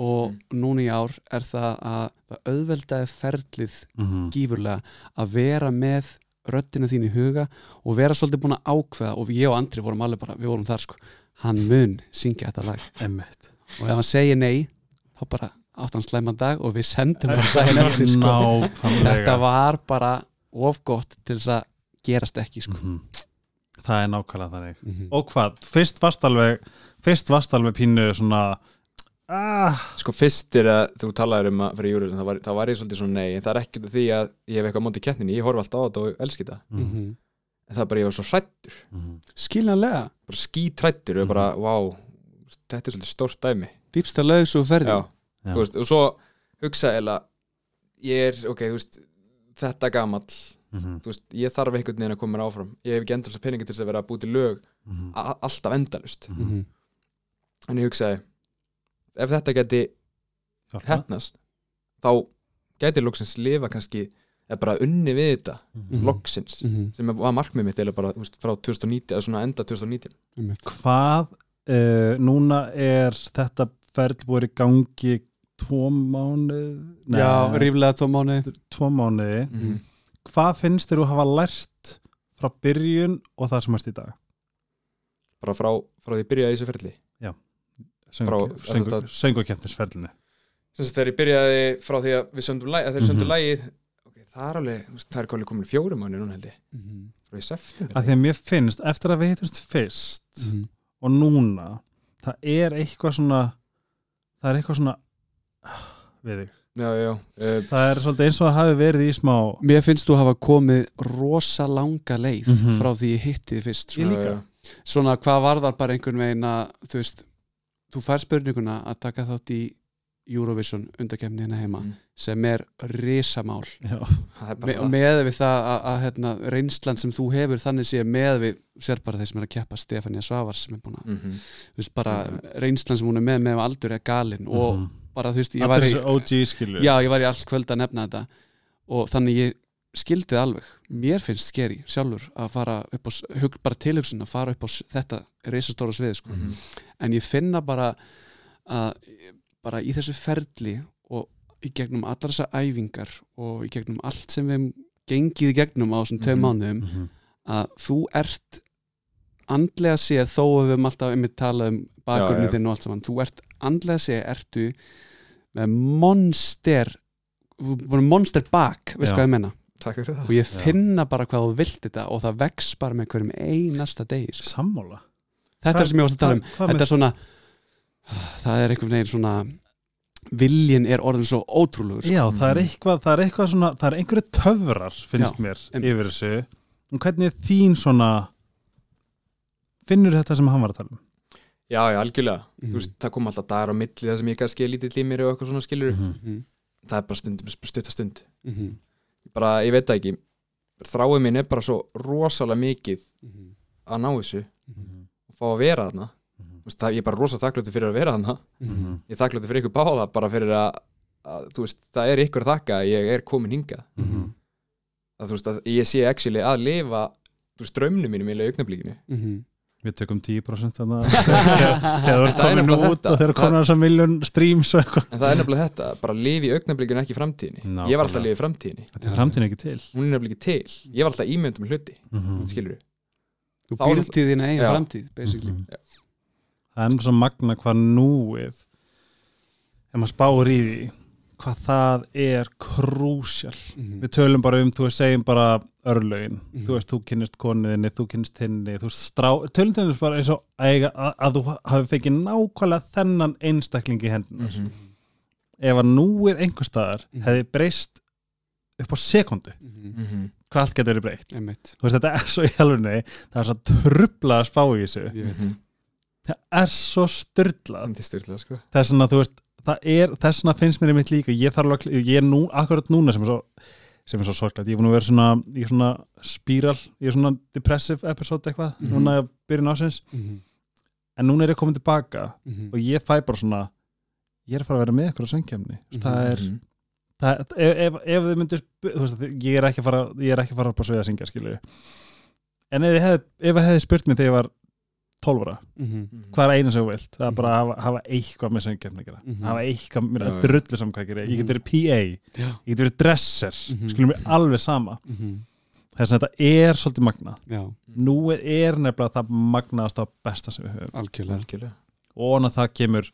og núna í ár er það að það auðveldaði ferlið Mhm. gífurlega að vera með röddina þín í huga og vera svolítið búin að ákveða og ég og Andri vorum alveg bara, við vorum þar sko hann mun syngja þetta lag Einmitt. og ef hann segir nei þá bara átt hann slæman dag og við sendum eftir sko. Þetta var bara of gott til þess að gerast ekki sko. Mhm. Það er nákvæmlega þannig mm Og hvað, fyrst varst alveg fyrst varst alveg pínu svona ah, sko fyrst er að þú talaður um að fyrir júrið, það var, það var ég svolítið svona nei en það er ekkert því að ég hef eitthvað á móti keppninni ég horf alltaf á þetta og elski þetta mm. en það er bara ég var svo hrættur, Mhm. skiljanlega, bara skítrættur og bara, vá, þetta er svolítið stórt dæmi dýpsta lög svo ferði já, Já. þú veist, og svo hugsa eða ég er, ok, veist þetta gamall, Mhm, þú veist, ég þarf einhvern veginn að koma mér áfram ég hef ekki endalast peningi til þess að vera að búti lög mhm, a- alltaf endalust mhm. Mhm. en ég hugsaði ef þetta geti hefnast þá geti loksins lifa kannski eða bara unni við þetta Mhm. loksins Mhm. sem var markmið mitt eða bara veist, frá 2019 eða svona enda 2019 Einmitt. Hvað, uh, núna er þetta ferð búið í gangi tvo mánuð Já, ríflega tvo mánu tvo mánuði Mhm. Hvað finnst þér þú hafa lært frá byrjun og það sem erst í dag? bara frá, frá því byrjaði í þessu ferli sem sagt þegar ég byrjaði frá því að við söndum lægið, þegar við söndum Mhm. lægið ok, það er alveg, það er komin komin fjórum mánu núna held ég, Mhm. frá í september að því að mér finnst eftir að við hittumst fyrst Mhm. og núna það er eitthvað svona það er eitthvað svona við þig já, já, uh, það er svolítið eins og það hafi verið í smá Mér finnst þú hafa komið rosa langa leið Mhm. frá því ég hitti þið fyrst Ég svona. líka. já, svona hvað var það bara einhvern veginn að þú veist, þú fær spurninguna að taka þátt í Eurovision undakefni hérna heima Mm. sem er risamál já, það er Me, bara og með við það að, að hérna, reynslan sem þú hefur þannig sé með við sér bara þeir sem er að keppa Stefania Svavars sem er búin að, Mhm. þú veist, bara reynslan sem hún er með með aldur er galin og Mhm. Bara þú veist, ég var í já, ég var í allt kvöld að nefna þetta og þannig ég skildi það alveg mér finnst skeri sjálfur að fara upp á, hug, bara tilhugsun að fara upp á þetta reisastóra svið sko. Mhm. en ég finna bara að bara í þessu ferli og í gegnum allar þessar æfingar og í gegnum allt sem við gengið í gegnum á þessum tveim Mhm. mánuðum Mhm. að þú ert andlega séð þó að við höfum alltaf einmitt talað um bakgrunni þinn og allt saman þú ert andlega séð ertu með monster monster bak, veist Já. hvað ég menna takk fyrir það og ég finna bara hvað þú vilt þetta og það vex bara með hverjum einasta degi sko. sammála þetta Hvað- er sem ég varst að tala um hvað- hvað þetta er svona það er einhvern veginn svona viljin er orðin svo ótrúlegur sko. já, það er eitthvað, það er eitthvað svona það er einhverju töfrar, finnst Já, mér einmitt. yfir þessu en hvernig er þín svona finnur þetta sem hann var að tala um já, já, algjörlega, Mhm. þú veist, það kom alltaf dagar á milli þar sem ég kannski er lítill í mér og eitthvað svona skilur Mhm, það er bara stundum, stutta stund. Mhm, bara, ég veit það ekki. Þráið minn er bara svo rosalega mikið mhm, að ná þessu. Mhm, og fá að vera þarna. Þú veist, það, ég er bara rosa þakkláttur fyrir að vera þarna. Mhm, ég er þakkláttur fyrir ykkur báða bara fyrir að, að þú veist, það er ykkur að þakka að ég er komin hingað. Mhm, að þú veist að ég sé actually að lifa þú veist draumnum mínum í augnablíkinu mhm. Við tökum 10% þannig þegar þú ert Það er komin út þetta. og þegar Það- konar þessar miljón streams og eitthvað. En það er nefnilega þetta, bara lifi í augnablíkinu ekki í framtíðinni. Nákvæmlega. ég var alltaf að lifa í framtíðinni. Þetta er framtíðin ekki til. Hún er nefnilega ekki til, ég var alltaf ímyndum hluti Mhm. skilur þú Þá býrð til þína eigin framtíð basically. Mhm. það er svo magna hvað núið ef maður spáir í því hvað það er krúsjál. Mhm, við tölum bara um, þú veist, segjum bara örlögin, Mhm. þú veist, þú kynnist koniðinni þú kynnist henni, þú strá tölum þess bara eins og að, eiga- að, að þú hafi fengið nákvæmlega þennan einstakling í hendunar Mhm. ef að núið einhver staðar Mhm. hefði breyst upp á sekundu mhm, Mhm. hvað allt getur verið breytt einmitt þú veist, þetta er svo í alvegni það er svo trubla að spá í þessu Mhm. það er svo styrlað er sko þess að þú veist það er, þess vegna finnst mér einmitt líka ég þarf alveg, ég er nú, akkurat núna sem er svo sem er svo sorglætt, ég er búin að vera svona í svona spíral, ég er svona depressive episode eitthvað, Mhm. núna byrjun ásins Mhm, en núna er ég komin tilbaka mhm, og ég fæ bara svona ég er að fara að vera með ykkur á söngkefni Mhm. það er, Mhm. það, ef, ef, ef þið myndir þú veist, ég er ekki að fara ég er ekki að fara upp á sögja að syngja, skilju en ef þið hefði, ef þið hefði spurt mig þegar ég var 12 ára. Mhm, Mhm. hvað er eina sem þú vilt, það er bara að hafa, hafa eitthvað með söngkefni að gera, Mhm. hafa eitthvað er já. drullu saman hvað ég gera, ég get verið PA já. Ég get verið dresser, Mhm. skilum við alveg sama. Mhm, þess að þetta er svolítið magna já, nú er nefnilega það magnaðast á besta sem við höfum. Algjörlega. Algjörlega. Og að það kemur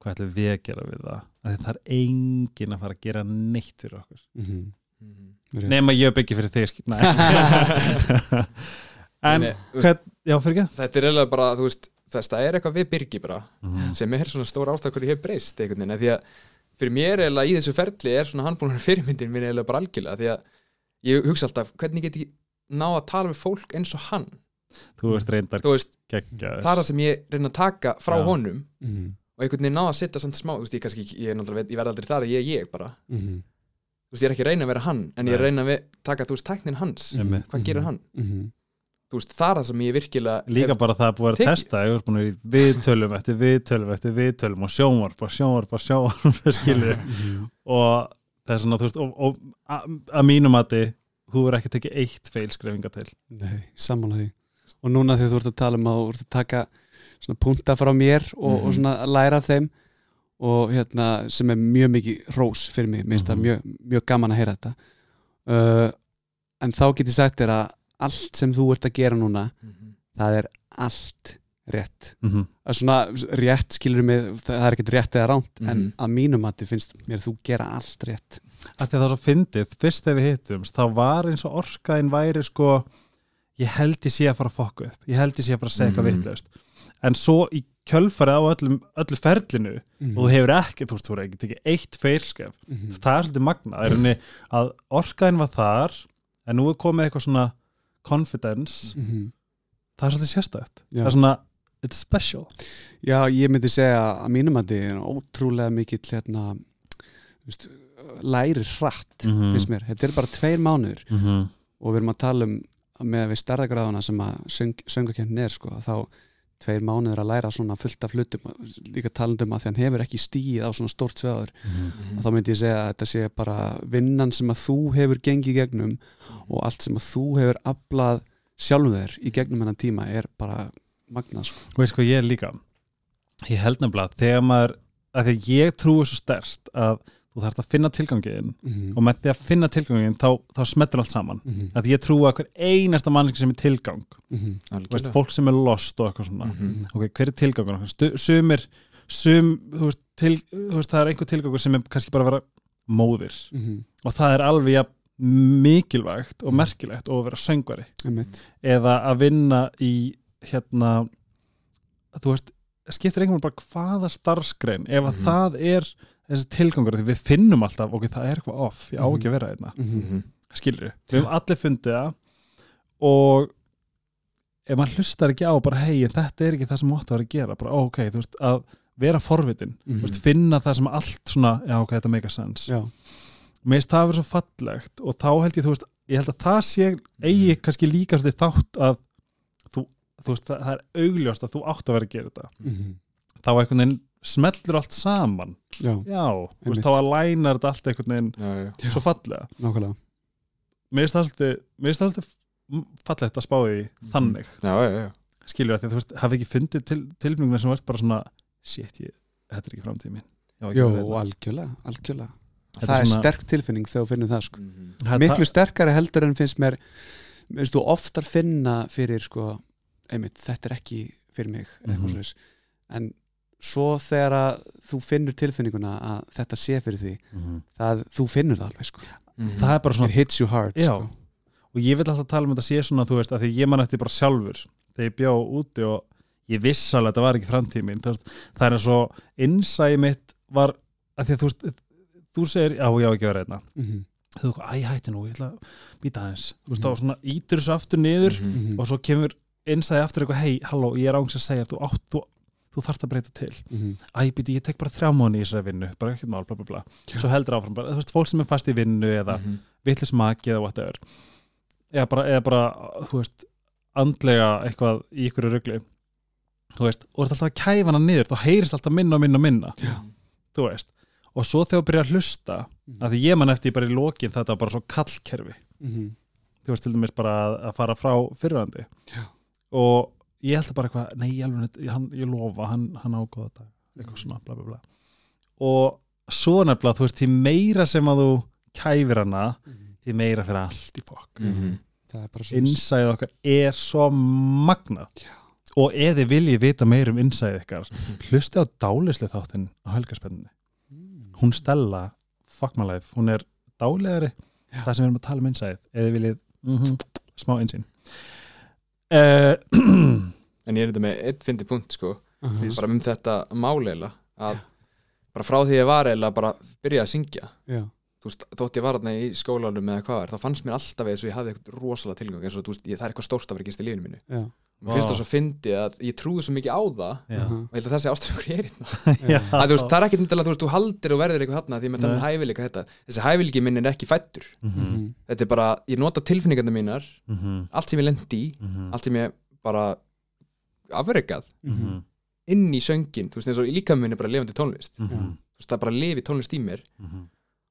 hvað ætlum við að gera við það? Að það er enginn að fara að gera neitt fyrir okkur. Mhm, Mhm. nema ég byggi fyrir þig en Nei, þú veist, hvern, já fyrir ekki. Þetta er eiginlega bara, þú veist þess það er eitthvað við byrgi bara Mhm. sem er svona stór ástæð hverju ég hef breyst einhvern veginn, af því að fyrir mér eiginlega í þessu ferli er svona handbúlunar fyrirmyndin minn eiginlega bara algjörlega, því að ég hugsa alltaf, hvernig get ég náð að tala við fólk eins og hann, þú veist það er það sem ég reyna að taka frá Já. honum Mhm, og einhvern veginn náð að setja samt smá, veist, ég kannski, ég, veit- ég verð aldrei þar að ég er ég bara, mhm, þú veist, ég er ekki reyna að vera hann en ég er reyna að taka, þú veist, tæknin hans. Hvað gerir hann, Mhm. Veist, það er það sem ég virkilega líka bara það að búið að testa ég búin að vera í viðtölum eftir eftir viðtölum og sjónvarp og sjónvarp og sjónvarp Mhm. og það er svona, þú veist og, og að að mínum mati þú verður ekki tekið eitt feilskrefinga til Nei, sammála því og núna þegar þú ert að tala um að þú ert að taka svona punta frá mér og, og Mhm. svona að læra af þeim og hérna sem er mjög mikið rós fyrir mig, minnst það Mhm. mjög, mjög gaman að heyra þetta uh, en þá get ég sagt þér að allt sem þú ert að gera núna Mhm. það er allt rétt mm -hmm. að svona rétt skilur mig það er ekkert rétt eða ránt en Mhm. að mínum mati finnst mér þú gera allt rétt að því að það er svo fyndið, fyrst þegar við hittumst þá var eins og orkaðin væri sko ég held ég sé að fara að fokka upp ég held ég sé að fara að segja eitthvað Mhm. vitlaust en svo í kjölfarið á öllum, öllu ferlinu Mhm. og þú hefur ekki, þú veist, þú hefur ekki tekið eitt feilskef Mhm. það er svolítið magna það er henni að orkaðin var þar en nú er komið eitthvað svona confidence, Mhm. það er svolítið sérstætt það er svona, it's special Já, ég myndi segja að mínum að þið er ótrúlega mikill hérna, veist, læri hratt Mhm. finnst mér, þetta er bara tveir mánuður mm -hmm. og við erum að tala um með við stærðagráðuna sem að söng, söngakefnin er sko, þá tveir mánuður að læra svona fullt af hlutum líka talandum að því hann hefur ekki stíð á svona stórt sveður Mhm. og þá myndi ég segja að þetta sé bara vinnan sem að þú hefur gengið í gegnum og allt sem að þú hefur aflað sjálfum þér í gegnum hennan tíma er bara magnað sko. og veist hvað ég er líka ég held nefnilega þegar maður að því ég trúi svo stærst að þú þarfst að finna tilgangin mm og með því að finna tilgangin þá, þá smettur allt saman -hmm. að ég trúi að hver einasta mannski sem er tilgang Mm Þú veist, fólk sem er lost og eitthvað svona Mhm. ok, hver er tilgangur okkar? Stu- sumir, sum, þú veist, til, þú veist það er einhver tilgangur sem er kannski bara að vera móðir -hmm. og það er alveg ja, mikilvægt og merkilegt og að vera söngvari eða að vinna í hérna þú veist, skiptir einhvern veginn bara hvaða starfsgrein ef að Mhm. það er þessi tilgangur því við finnum alltaf, ok, það er eitthvað off ég á ekki að vera einna, Mhm. Mhm. skilur við höfum allir fundið það og ef maður hlustar ekki á bara hei, þetta er ekki það sem mótt að vera að gera bara, ok, þú veist, að vera forvitin Mhm. þú veist, finna það sem allt svona já, ok, þetta make a sense mér finnst það að vera svo fallegt og þá held ég, þú veist, ég held að það sé eigi kannski líka svolítið þátt að þú, þú veist, það, það er augljóst að þú átt að vera að gera þetta Mhm. þá einhvern veginn smellur allt saman. Já, já, veist, þá að læna þetta allt einhvern veginn Já, svo fallega. Nákvæmlega. Mér finnst það finnst svolítið fallegt að spá í þannig. Já, já, já. skilju að því að þú veist, hafi ekki fundið til, tilfninguna sem verðt bara svona shit, ég, þetta er ekki ekki Jó, algjörlega, algjörlega. Það er er svona- sterk tilfinning þegar þú finnir það sko. Mhm. Það- Miklu sterkari heldur en finnst mér veist þú oftar finna fyrir sko, einmitt, þetta er ekki fyrir mig mm. -hmm. en svo þegar að þú finnur tilfinninguna að þetta sé fyrir því Mhm. það, þú finnur það alveg sko. Mhm. það er bara svona it hits you hard sko. og ég vil alltaf tala um þetta sé svona þú veist, að því ég man eftir bara sjálfur þegar ég bjó úti og ég viss alveg að þetta var ekki framtíð mín það, það er eins og innsæði mitt var að því að þú veist þú segir, já, ég á ekki að vera einna mm -hmm. þú veist, æ, hætti nú, ég ætla að býta aðeins þú veist, Mhm. þá svona ítur þessu aftur niður Mhm. og svo kemur innsæði aftur eitthvað, hei, halló, ég er ángs að segja þú, átt, þú, þú þarft að breyta til æ, býti, ég tek bara þrjá mánu í þessari vinnu bara ekkert mál, bla bla bla Já. svo heldur áfram, bara, þú veist, fólk sem er fast í vinnu eða Mhm. vitlis maki eða whatever eða bara, eða bara þú veist, andlega eitthvað í ykkur rugli þú veist, og ert alltaf að kæfa hana niður þá heyrist alltaf minna og minna og minna Já. þú veist, og svo þegar þú byrjar að hlusta Mhm. að því ég man eftir bara í lokin þetta bara svo kallkerfi Mhm. þú veist, til dæmis bara að, fara frá fyrrandi Já. og ég held bara eitthvað, nei, alveg, ég, hann, ég lofa hann, hann ágóða þetta, eitthvað svona bla bla bla. Og svo nefnilega, þú veist, því meira sem að þú kæfir hana, því meira fyrir allt í fokk. Mhm. það er bara svo innsæðið okkar er svo magnað. Já. og ef þið viljið vita meir um innsæðið ykkar hlusti á dálisli þáttinn á helgarspenninni Mm. hún Stella, fuck my life hún er dálegari, það sem við erum að tala um innsæðið ef þið viljið mm smá insýn uh, En ég er þetta með einn fyndi punkt sko Aha. bara um þetta máleila að bara frá því ég var eiginlega bara byrja að syngja Já. þú veist, þótt ég var þarna í skólanum eða hvað er, þá fannst mér alltaf eins og ég hafði eitthvað rosalega tilgang eins og þú veist, ég, það er eitthvað stórt að vera gist í lífinu mínu Já. Mér finnst það svo fyndi að ég trúi svo mikið á það. Já. Mhm. og ég held að þessi ástæður er hérna. Já. að, þú veist, það er ekki myndilega, þú veist, þú haldir og verður eitthvað þarna því með þannig Nei. hæfileika þetta. Þessi hæfileiki minn er ekki fættur Mhm, Mhm. þetta er bara, ég nota tilfinningarna mínar mhm, allt sem ég lendi í, mhm, allt sem ég bara afregað mhm, inn í söngin, þú veist, eins og í líka minn er bara lifandi tónlist, mhm, þú veist, það er bara lifi tónlist í mér. Mhm.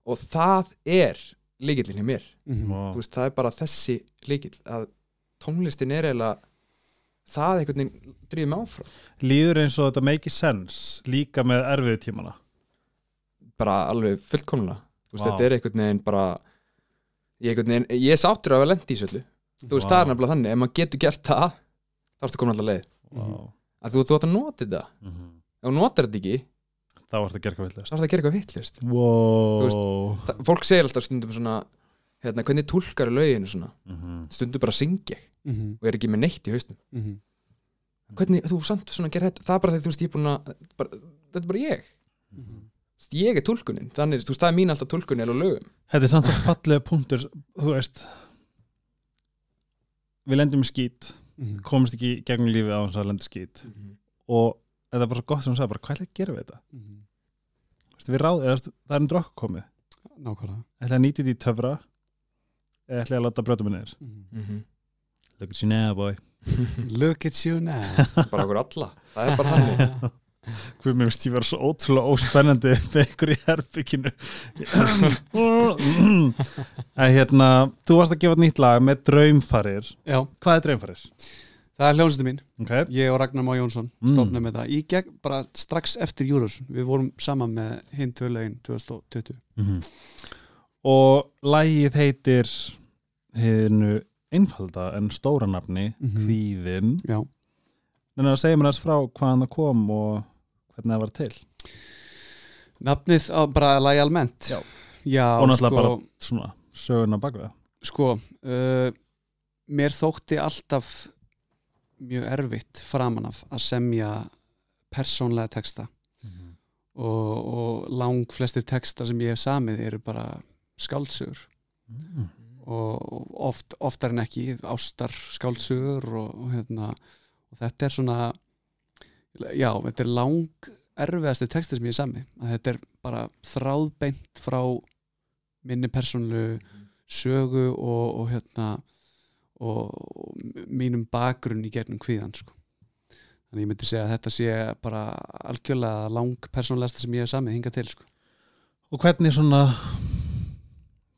og það er líkillin hjá mér, Mhm. Þú veist, það er bara þessi líkill, að tónlistin er eiginlega það einhvern veginn drýðum áfram, Líður eins og þetta make sense líka með erfiðu tímana bara alveg fullkomlega veist, Vá. þetta er einhvern veginn bara ég, einhvern veginn, ég er sáttur að lendi í söllu þú veist, Vá. það er nefnilega þannig, ef maður getur gert það þá ertu komin alltaf leið, Vá. að þú, þú átt að nota þetta Mhm. ef þú notar þetta ekki, Þá ertu að gera eitthvað villast þá er það að gera eitthvað vittlust wow. Fólk segir alltaf stundum svona hérna, hvernig túlkar löginu svona Mhm. stundum bara syngja ég Mhm. og er ekki með neitt í haustum Mhm. hvernig þú samt svona gerir þetta það er bara þegar þú veist ég er búin að bara, þetta er bara ég, Mhm. Ég er túlkunin þannig, þú veist, það er mín alltaf túlkunin á lögum Þetta er samt svo fallega punktur þú veist við lendum í skít Mhm. komumst ekki gegnum lífið á þess að lenda í skít og þetta er bara svo gott sem hún sagði bara hvað ætla að gera við þetta Mhm. Þú veist, við ráð, eða, það er undir okkur komið Nákvæmlega ætla að nýta þetta í töfra eða ætla ég að láta niður Mhm. Mhm. look at you now boy Look at you now bara okkur alla, það er bara hann Hvað mér finnst ég vera svo ótrúlega óspennandi með ykkur í herbygginu en hérna þú varst að gefa nýtt lag með draumfarir Já, hvað er draumfarir? það er hljómsætti mín Okay. Ég og Ragnar Má Jónsson Mm. stofnum með það Í gegn bara strax eftir Júrus Við vorum saman með hinn tvö lögin 2020 Mhm. Og lagið heitir hinnu einfalda en stóra nafni Mhm. Kvíðin Já. En að segja mér þess frá hvaðan það kom og hvernig það var til? Nafnið á bara lagi almennt. Já. Já og náttúrulega sko, bara svona söguna bakveða sko uh, Mér þótti alltaf mjög erfitt framan af að semja persónlega texta. Og, og lang flestir texta sem ég hef samið eru bara skáldsögur mm. og oft, oftar en ekki ástar skáldsögur og, og, hérna, og þetta er svona já, þetta er lang erfiðasti texti sem ég er sami að þetta er bara þráðbeint frá minni persónlu sögu og, og hérna og, mínum bakgrunn í gegnum kvíðan sko. þannig ég myndi segja að þetta sé bara algjörlega lang persónlegasta sem ég hef samið hinga til sko. og hvernig svona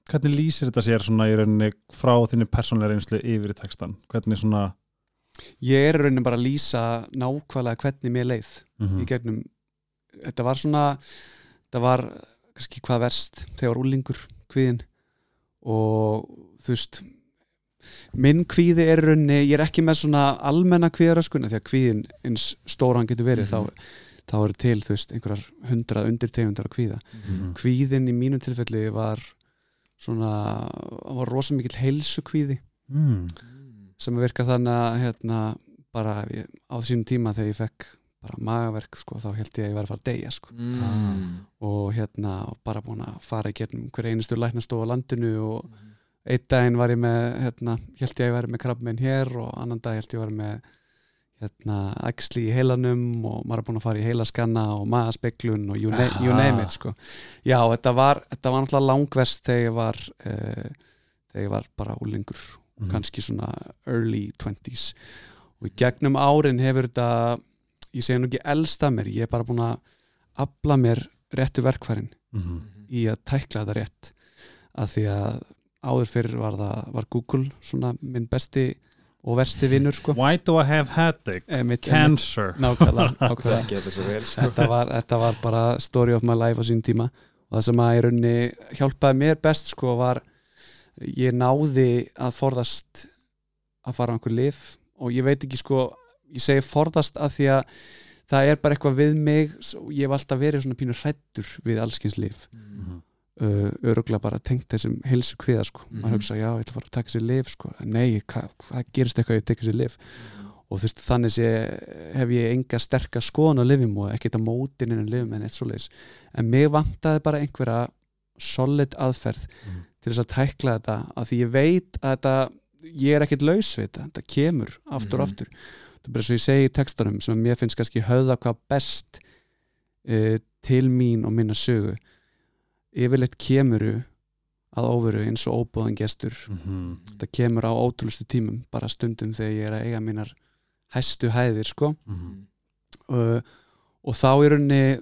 hvernig lýsir þetta sér svona í rauninni frá þinni persónlega reynslu yfir í textan hvernig svona ég er rauninni bara að lýsa nákvæmlega hvernig mér leið mm í gegnum þetta var svona þetta var kannski hvað verst þegar úlingur kvíðin og þú veist minn kvíði er rauninni ég er ekki með svona almenna kvíðaröskuna því að kvíðin eins stóran getur verið Mhm. þá, þá eru til þú veist einhverjar hundrað undirtegundar að kvíða Mhm. kvíðin í mínum tilfelli var svona hann var rosa mikill heilsu kvíði mm. sem virka þannig að hérna, bara ég, á sínum tíma þegar ég fekk bara magaverk sko, þá held ég að ég var að fara að deyja sko. Mm. og hérna bara búin að fara í gegnum hver einustu læknastofa á landinu og einn daginn var ég með hérna, held ég að ég var með krabbmein hér og annan dag held ég var með hérna, æxli í heilanum og maður er búin að fara í heilaskanna og magaspeglun og you, na you name it sko. já, þetta var, þetta var náttúrulega langverst þegar ég var uh, þegar ég var bara úlingur Mhm. kannski svona early 20s og í gegnum árin hefur þetta ég segi nú ekki elsta mér ég er bara búin að afla mér réttu verkfærin Mm. í að tækla þetta rétt að því að áður fyrir var það var Google svona minn besti og versti vinnur sko Why do I have headache? Einmitt, Cancer nákvæmlega, það nákvæmlega. þetta vel sko. Þetta, var, þetta var bara story of my life á sín tíma og það sem að í rauninni hjálpaði mér best sko var ég náði að forðast að fara á einhver lif og ég veit ekki sko ég segi forðast að því að það er bara eitthvað við mig ég hef alltaf verið svona pínu hrættur við allskins lif Mhm. uh, öruglega bara tengt þessum heilsu kviða sko, Mhm. maður hugsa já, ég ætla að fara að taka sér lif sko, nei, hvað hva gerist eitthvað ef ég teka sér lif og þú veist, þannig sé hef ég enga sterka skoðan á lifum og ekkert á mótin en lifum en eitt svoleiðis. En mig vantaði bara einhverja solid aðferð Mhm. til þess að tækla þetta að því ég veit að þetta ég er ekkert laus við þetta, þetta kemur aftur og Mhm. aftur. Þetta er bara svo ég segi í textunum sem mér finnst kannski höfða hvað best uh, til mín og minna sögu yfirleitt kemuru að óveru eins og óbúðan gestur Mhm. þetta kemur á ótrúlustu tímum bara stundum þegar ég er að eiga mínar hæstu hæðir sko Mhm. uh, og þá í rauninni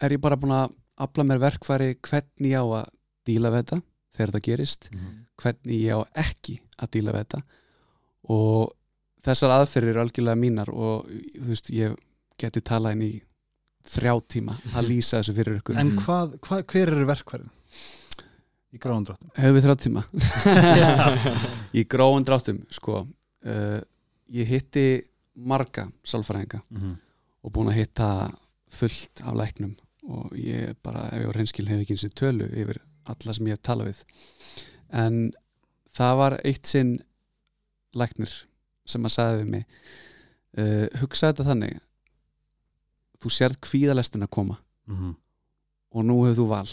er ég bara búin að afla mér verkfæri hvernig ég á að díla við þetta þegar þetta gerist Mhm. hvernig ég á ekki að díla við þetta og þessar aðferðir eru algjörlega mínar og þú veist, ég geti talað inn í þrjá tíma að lýsa þessu fyrir ykkur. En hvað, hvað, hver eru verkværin? Í gráðum dráttum? Hefur við þrjá tíma? Í grófum dráttum sko, uh, ég hitti marga sálfræðinga og búin að hitta fullt af læknum og ég bara, ef ég var reynskil hef ekki eins og tölu yfir alla sem ég hef talað við. En það var eitt sinn læknir sem að sagði við mig uh, hugsa þetta þannig þú sérð kvíðalestin að koma. Mhm. og nú hefur þú val.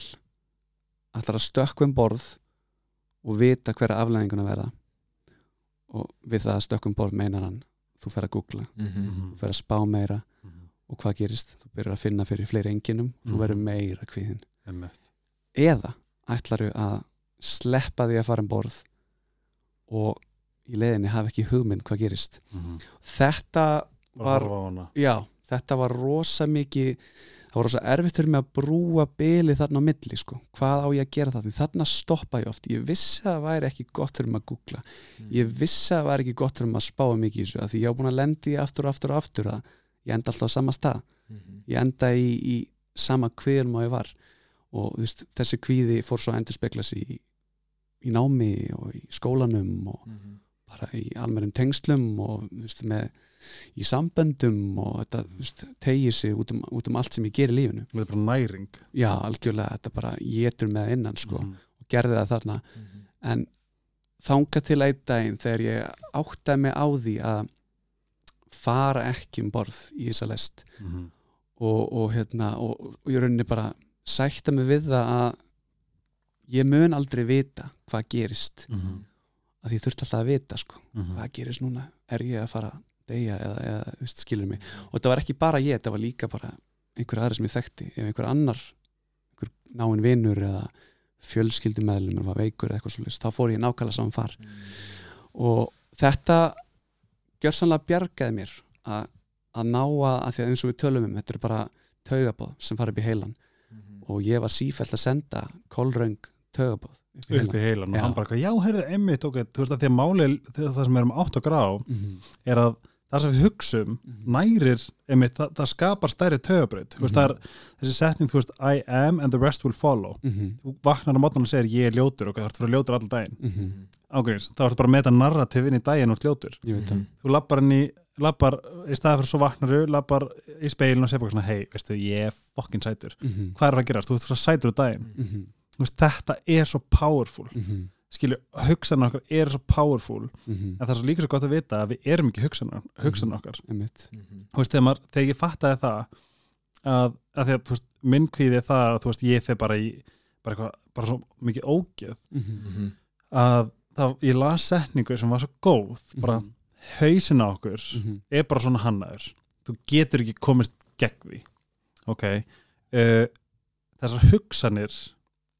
Ætlar að stökkva um borð og vita hverja aflæðinguna verða. Og við það að stökkva um borð meinar hann. Þú fer að googla, Mhm. þú fer að spá meira. Mhm. og hvað gerist, þú byrjar að finna fyrir fleiri enginum, þú Mhm. verður meira kvíðin eða ætlaru að sleppa því að fara um borð og í leiðinni hafa ekki hugmynd hvað gerist. Mhm. þetta var, hana. já, þetta var rosa mikið það var rosa erfitt fyrir mig að brúa bili þarna á milli, sko, hvað á ég að gera það þarna stoppa ég oft, ég vissi að það væri ekki gott fyrir mig að googla. Ég vissi að það væri ekki gott fyrir mig að spáa mikið í þessu, því ég á búin að lendi aftur og aftur og aftur að ég enda alltaf á sama stað. Mhm. ég enda í, í sama kviðum og ég var. Og veist, þessi kvíði fór svo að endur speklas í, í námi og í skólanum og Mhm. bara í almennum tengslum og veist, með, í samböndum og þetta tegir sig út um, út um allt sem ég ger í lífinu Þetta er bara næring já, algjörlega, þetta bara getur með innan sko, Mhm. og gerði það þarna Mhm. en þanga til einn daginn þegar ég áttaði mig á því að fara ekki um borð í þessa lest Mhm. og, og hérna og, og ég rauninni bara sætta mig við það að ég mun aldrei vita hvað gerist Mhm. að ég þurfti alltaf að vita sko, Mhm. hvað gerist núna er ég að fara deyja eða, eða þú veist, skilur mig. Og þetta var ekki bara ég, þetta var líka bara einhver aðri sem ég þekkti, ef einhver annar einhver náinn vinur eða fjölskyldumæðlumur var veikur eða eitthvað svolítið, þá fór ég nákvæmlega saman far. Og þetta gjörsanlega bjargaði mér að, að ná að, að því að eins og við tölum um þetta er bara taugabóð sem fara upp í heilan. Mhm. og ég var sífælt að senda kolröng taugabóð upp í heilan. heilan og hann bara, já, heyrðu, emmitt ok, þú veist að því að máli, það sem við erum átt að grá Mhm, er að það sem við hugsum mhm, nærir, emmitt, það, það skapar stærri þú veist, það er þessi setning, þú veist, I am and the rest will follow. Mhm, þú vaknar á mótnan og segir ég er ljótur og það er fyrir ljótur allan daginn. Mhm. ágríns, þá ertu bara að meta narrativ inn í daginn og ert ljótur, það. Þú lappar inn í lappar, í staði fyrir svo vaknaru lappar í speilin og segir bara svona hei, veistu, ég er fokkin sætur, Mhm, hvað er að gerast? Þú ert svo sætur á daginn, mhm, þú veist, þetta er svo powerful, skilju hugsanar okkar eru svo powerful mhm. en það er svo líka svo gott að vita að við erum ekki hugsanar, hugsanar okkar Einmitt. Mhm. þú veist, þegar, maður, þegar ég fattaði það að, að því að þú veist, minn kvíði er það að þú veist, ég fer bara í bara, eitthvað, bara svo mikið ógeð Mhm, Mhm. að það, ég las setningu sem var svo góð bara mhm, hausin á okkur mhm, er bara svona hannaður þú getur ekki komist gegn því ok uh, þessar hugsanir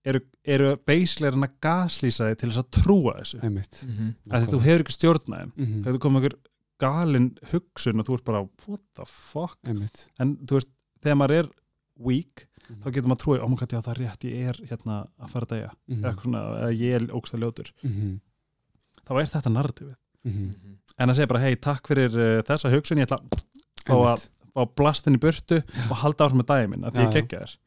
eru, eru basically að gaslýsa þig til þess að trúa þessu Einmitt. Mhm. að því þú hefur ekki stjórnaðum Mhm, þegar þú komið einhver galin hugsun og þú ert bara what the fuck Einmitt. en þú veist, þegar maður er weak, Mhm. þá getur maður trúið, oh my god, já það er rétt, ég er hérna að fara að deyja Mhm, eða, ég er ógst ljótur mhm, þá er þetta narratífið mhm. Mhm. en að segja bara, hei, takk fyrir uh, þessa hugsun ég ætla að fá að Einmitt. fá blastin í burtu og halda áfram með daginn minn að því Já, ég já. geggja þér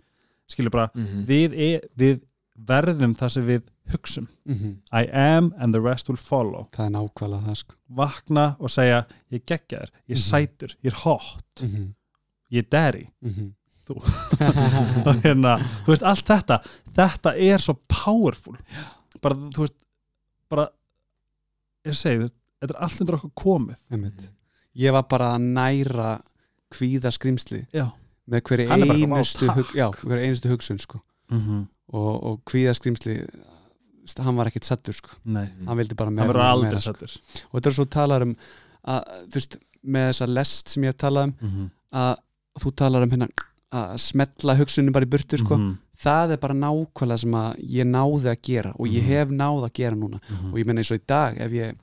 skilur bara, Mhm. við, er, við verðum það sem við hugsum Mhm. I am and the rest will follow það er nákvæmlega það sko vakna og segja, ég geggja þér ég er Mhm. sætur, ég er hot Mhm, ég er daddy mhm. Þú. hérna, þú veist, allt þetta þetta er svo powerful bara, þú veist, bara ég segi, þetta er allt undir okkur komið Einmitt. ég var bara að næra kvíða skrimsli já, með hverju er einustu, hug, já, hverju einustu hugsun sko. mm -hmm. og, og kvíða skrimsli st- hann var ekkit settur sko Nei, hann vildi bara hann meira, meira, sko. og þetta er svo talar um að, veist, með þessa lest sem ég talað um Mhm. að þú talar um hérna að smetla hugsunni bara í burtu sko Mhm. það er bara nákvæmlega sem að ég náði að gera og ég Mhm. hef náði að gera núna Mhm. og ég menna eins og í dag ef ég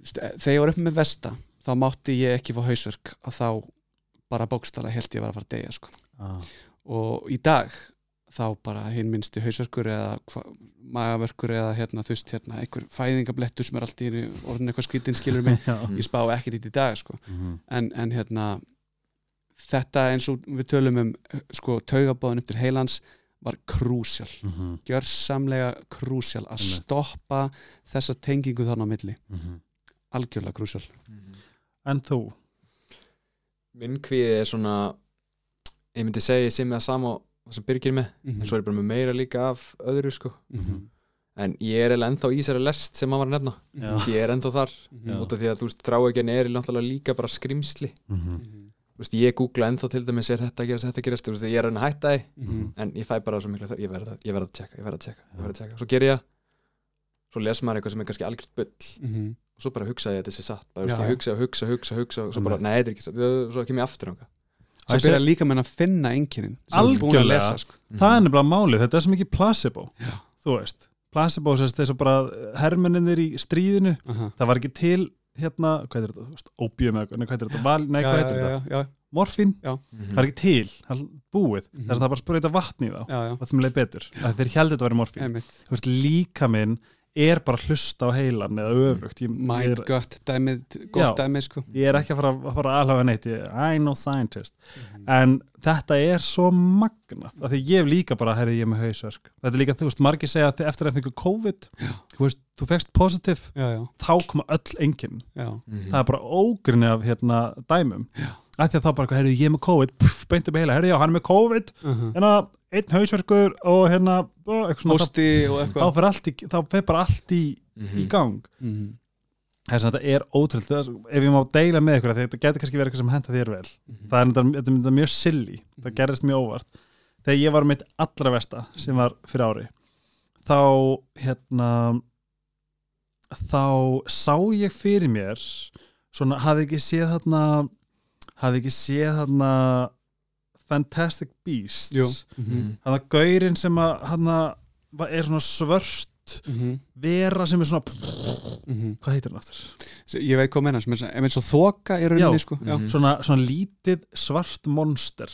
veist, þegar ég var upp með vesta þá mátti ég ekki fá hausverk að þá bara bókstala held ég var að fara að deyja sko. Ah. og í dag þá bara hinn minnsti hausverkur eða magaverkur eða hérna, þú veist, hérna, einhver fæðingablettur sem er allt í orðin eitthvað skrítin skilur mig ég spá ekkert í þetta í dag sko. Mhm. en, en hérna þetta eins og við tölum um sko, taugabóðin upp til heilans var krúsjál, Mhm. gjörsamlega krúsjál að stoppa þessa tengingu þarna á milli Mhm. algjörlega krúsjál En þú? Minn kvíði er svona ég myndi segja ég sé með það sama og það sem byrgir með, Mhm. en svo er ég bara með meira líka af öðru sko, Mhm. en ég er eiginlega ennþá í þessari lest sem maður var að nefna veist, ég er ennþá þar, Mhm. út af því að þú veist þráegjarni er náttúrulega líka bara skrimsli Mhm. Mhm. þú veist, ég googla ennþá til dæmis er þetta að gerast, þetta að gerast, þú veist, ég er að að hætta því Mhm. en ég fæ bara svo mikla þörf, ég verð að, ég verð að tjekka, ég verð að tjekka, ég að svo ger ég það, svo les maður eitthvað sem er kannski algjört bull Mhm. Og svo bara hugsa ég að þetta sé satt. Bara, Já, veist, ég já. hugsa, hugsa, hugsa, hugsa og svo bara, nei, þetta er ekki satt, og svo kem ég aftur ánga svo Æ, byrja líka með að finna einkennin sem þú ert búin að Algjörlega. lesa sko. Það er nefnilega málið, þetta er svo mikið placebo Já. Þú veist, placebo þess að bara hermenninir í stríðinu Aha. það var ekki til hérna, hvað er þetta, opium eða, nei, hvað er þetta, Val, nei, hvað heitir þetta? já, já, morfín, Mhm. það er ekki til það er búið, Mhm. þess að það bara spröyta vatn í þá já, og þeim leið betur, þeir heldur þetta að vera veist, líka minn er bara að hlusta á heilan eða öfugt. Ég, ég, mind gut gott dæmið sko. ég er ekki að fara að fara að alhafa neitt ég, I know scientist. Mhm. en þetta er svo magnað af því ég hef líka bara, herði ég með hausverk. Þetta er líka, þú veist, margir segja að eftir að fengu COVID Já. þú veist, þú fegst positive já, já, þá koma öll enginn já, Mhm. það er bara ógrinni af hérna dæmum. Já. af því að þá bara, herði ég með COVID puff, beint upp í heila, herði já, hann er með COVID. Uh hérna, einn hausverkur og hérna, og þá, eitthvað. þá fer allt í, þá fer bara allt í, Mhm. í gang. Mhm. þess að þetta er ótrúld ef ég má deila með ykkur, af því þetta getur kannski verið eitthvað sem henda þér vel. Mhm. það er þetta, þetta er mjög silly. Það gerist mjög óvart. Þegar ég var mitt allra versta sem var fyrir ári þá hérna þá sá ég fyrir mér svona hafði ekki séð þarna hafði ekki séð þarna Fantastic Beasts Jú. Mhm. þannig að gaurinn sem að hann er svona svört Mhm. vera sem er svona Mhm. hvað heitir hann aftur? ég veit hvað meina, sem er eins og þoka í rauninni sko. Mhm. svona, svona lítið svart monster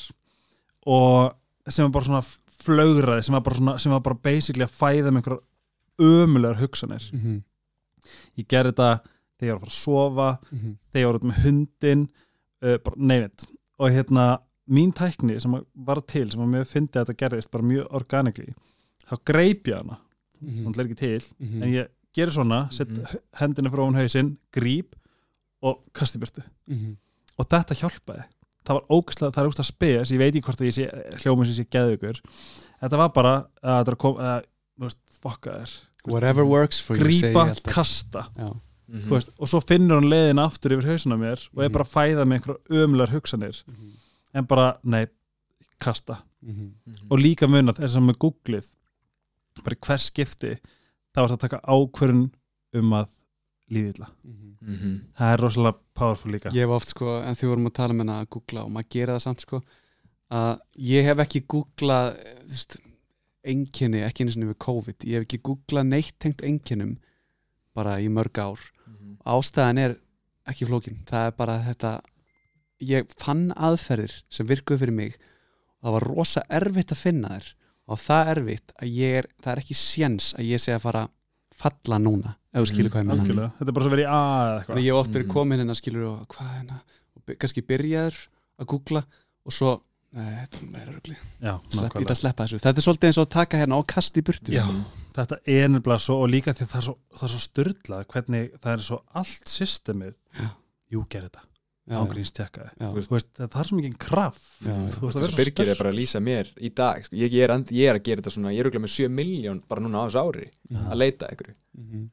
og sem er bara svona flögraði sem var bara, svona, sem var bara basically að fæða með einhverjar ömulegar hugsanir Mhm. ég gerði þetta þegar ég var að fara að sofa Mhm. þegar ég var út með hundin uh, bara neyfitt og hérna mín tækni sem var til sem að mér fyndi að þetta gerðist bara mjög organically þá greip ég hana Mhm. hún er ekki til Mhm. en ég gerir svona, set Mhm. hendina frá hún hausinn, gríp og kasti byrtu Mhm. og þetta hjálpaði það var ógæslega, það er ógæslega spes ég veit ekki hvort að ég sé, hljómið sem sé geðugur þetta var bara að þetta kom að, þú veist, fokka þér whatever works for you segi ég grípa, kasta Já. Mhm. þú veist, og svo finnur hann leiðin aftur yfir hausuna mér og er Mhm. bara að fæða með einhverja ömulegar hugsanir Mhm. En bara, nei, kasta Mhm. Mhm. og líka munat er sem með googlið bara hvers skipti þá er það að taka ákvörun um að líði illa Mhm. Mhm. það er rosalega powerful líka ég hef oft sko, en því vorum að tala með hana að googla og maður gera það samt sko að ég hef ekki googlað þú veist, einkenni, ekki eins og við COVID ég hef ekki googlað neitt tengt einkennum bara í mörg ár Mhm. ástæðan er ekki flókin það er bara þetta ég fann aðferðir sem virkuðu fyrir mig og það var rosa erfitt að finna þær. Og það erfitt að ég er það er ekki séns að ég sé að fara falla núna, ef þú skilur hvað ég menna algjörlega, þetta er bara svo verið að eitthvað. Ég hef oft verið Mhm. komin hérna skilur og hvað hérna og kannski byrjaður að googla og svo, nei, þetta er já, Slepp, ég það sleppa þessu, þetta er svolítið eins og að taka hérna og kasta í burtu Já. sko. þetta er nefnilega svo og líka því það er svo, það er svo styrlað hvernig það er svo allt systemið. Jú, ger þetta, veist, það er svo mikið kraft. Það er er bara að lýsa mér í dag sko. ég, ég, er, and- ég er að gera þetta svona, ég er auðvitað með 7 miljón bara núna á þessu ári Mhm. að leita ykkur Mhm.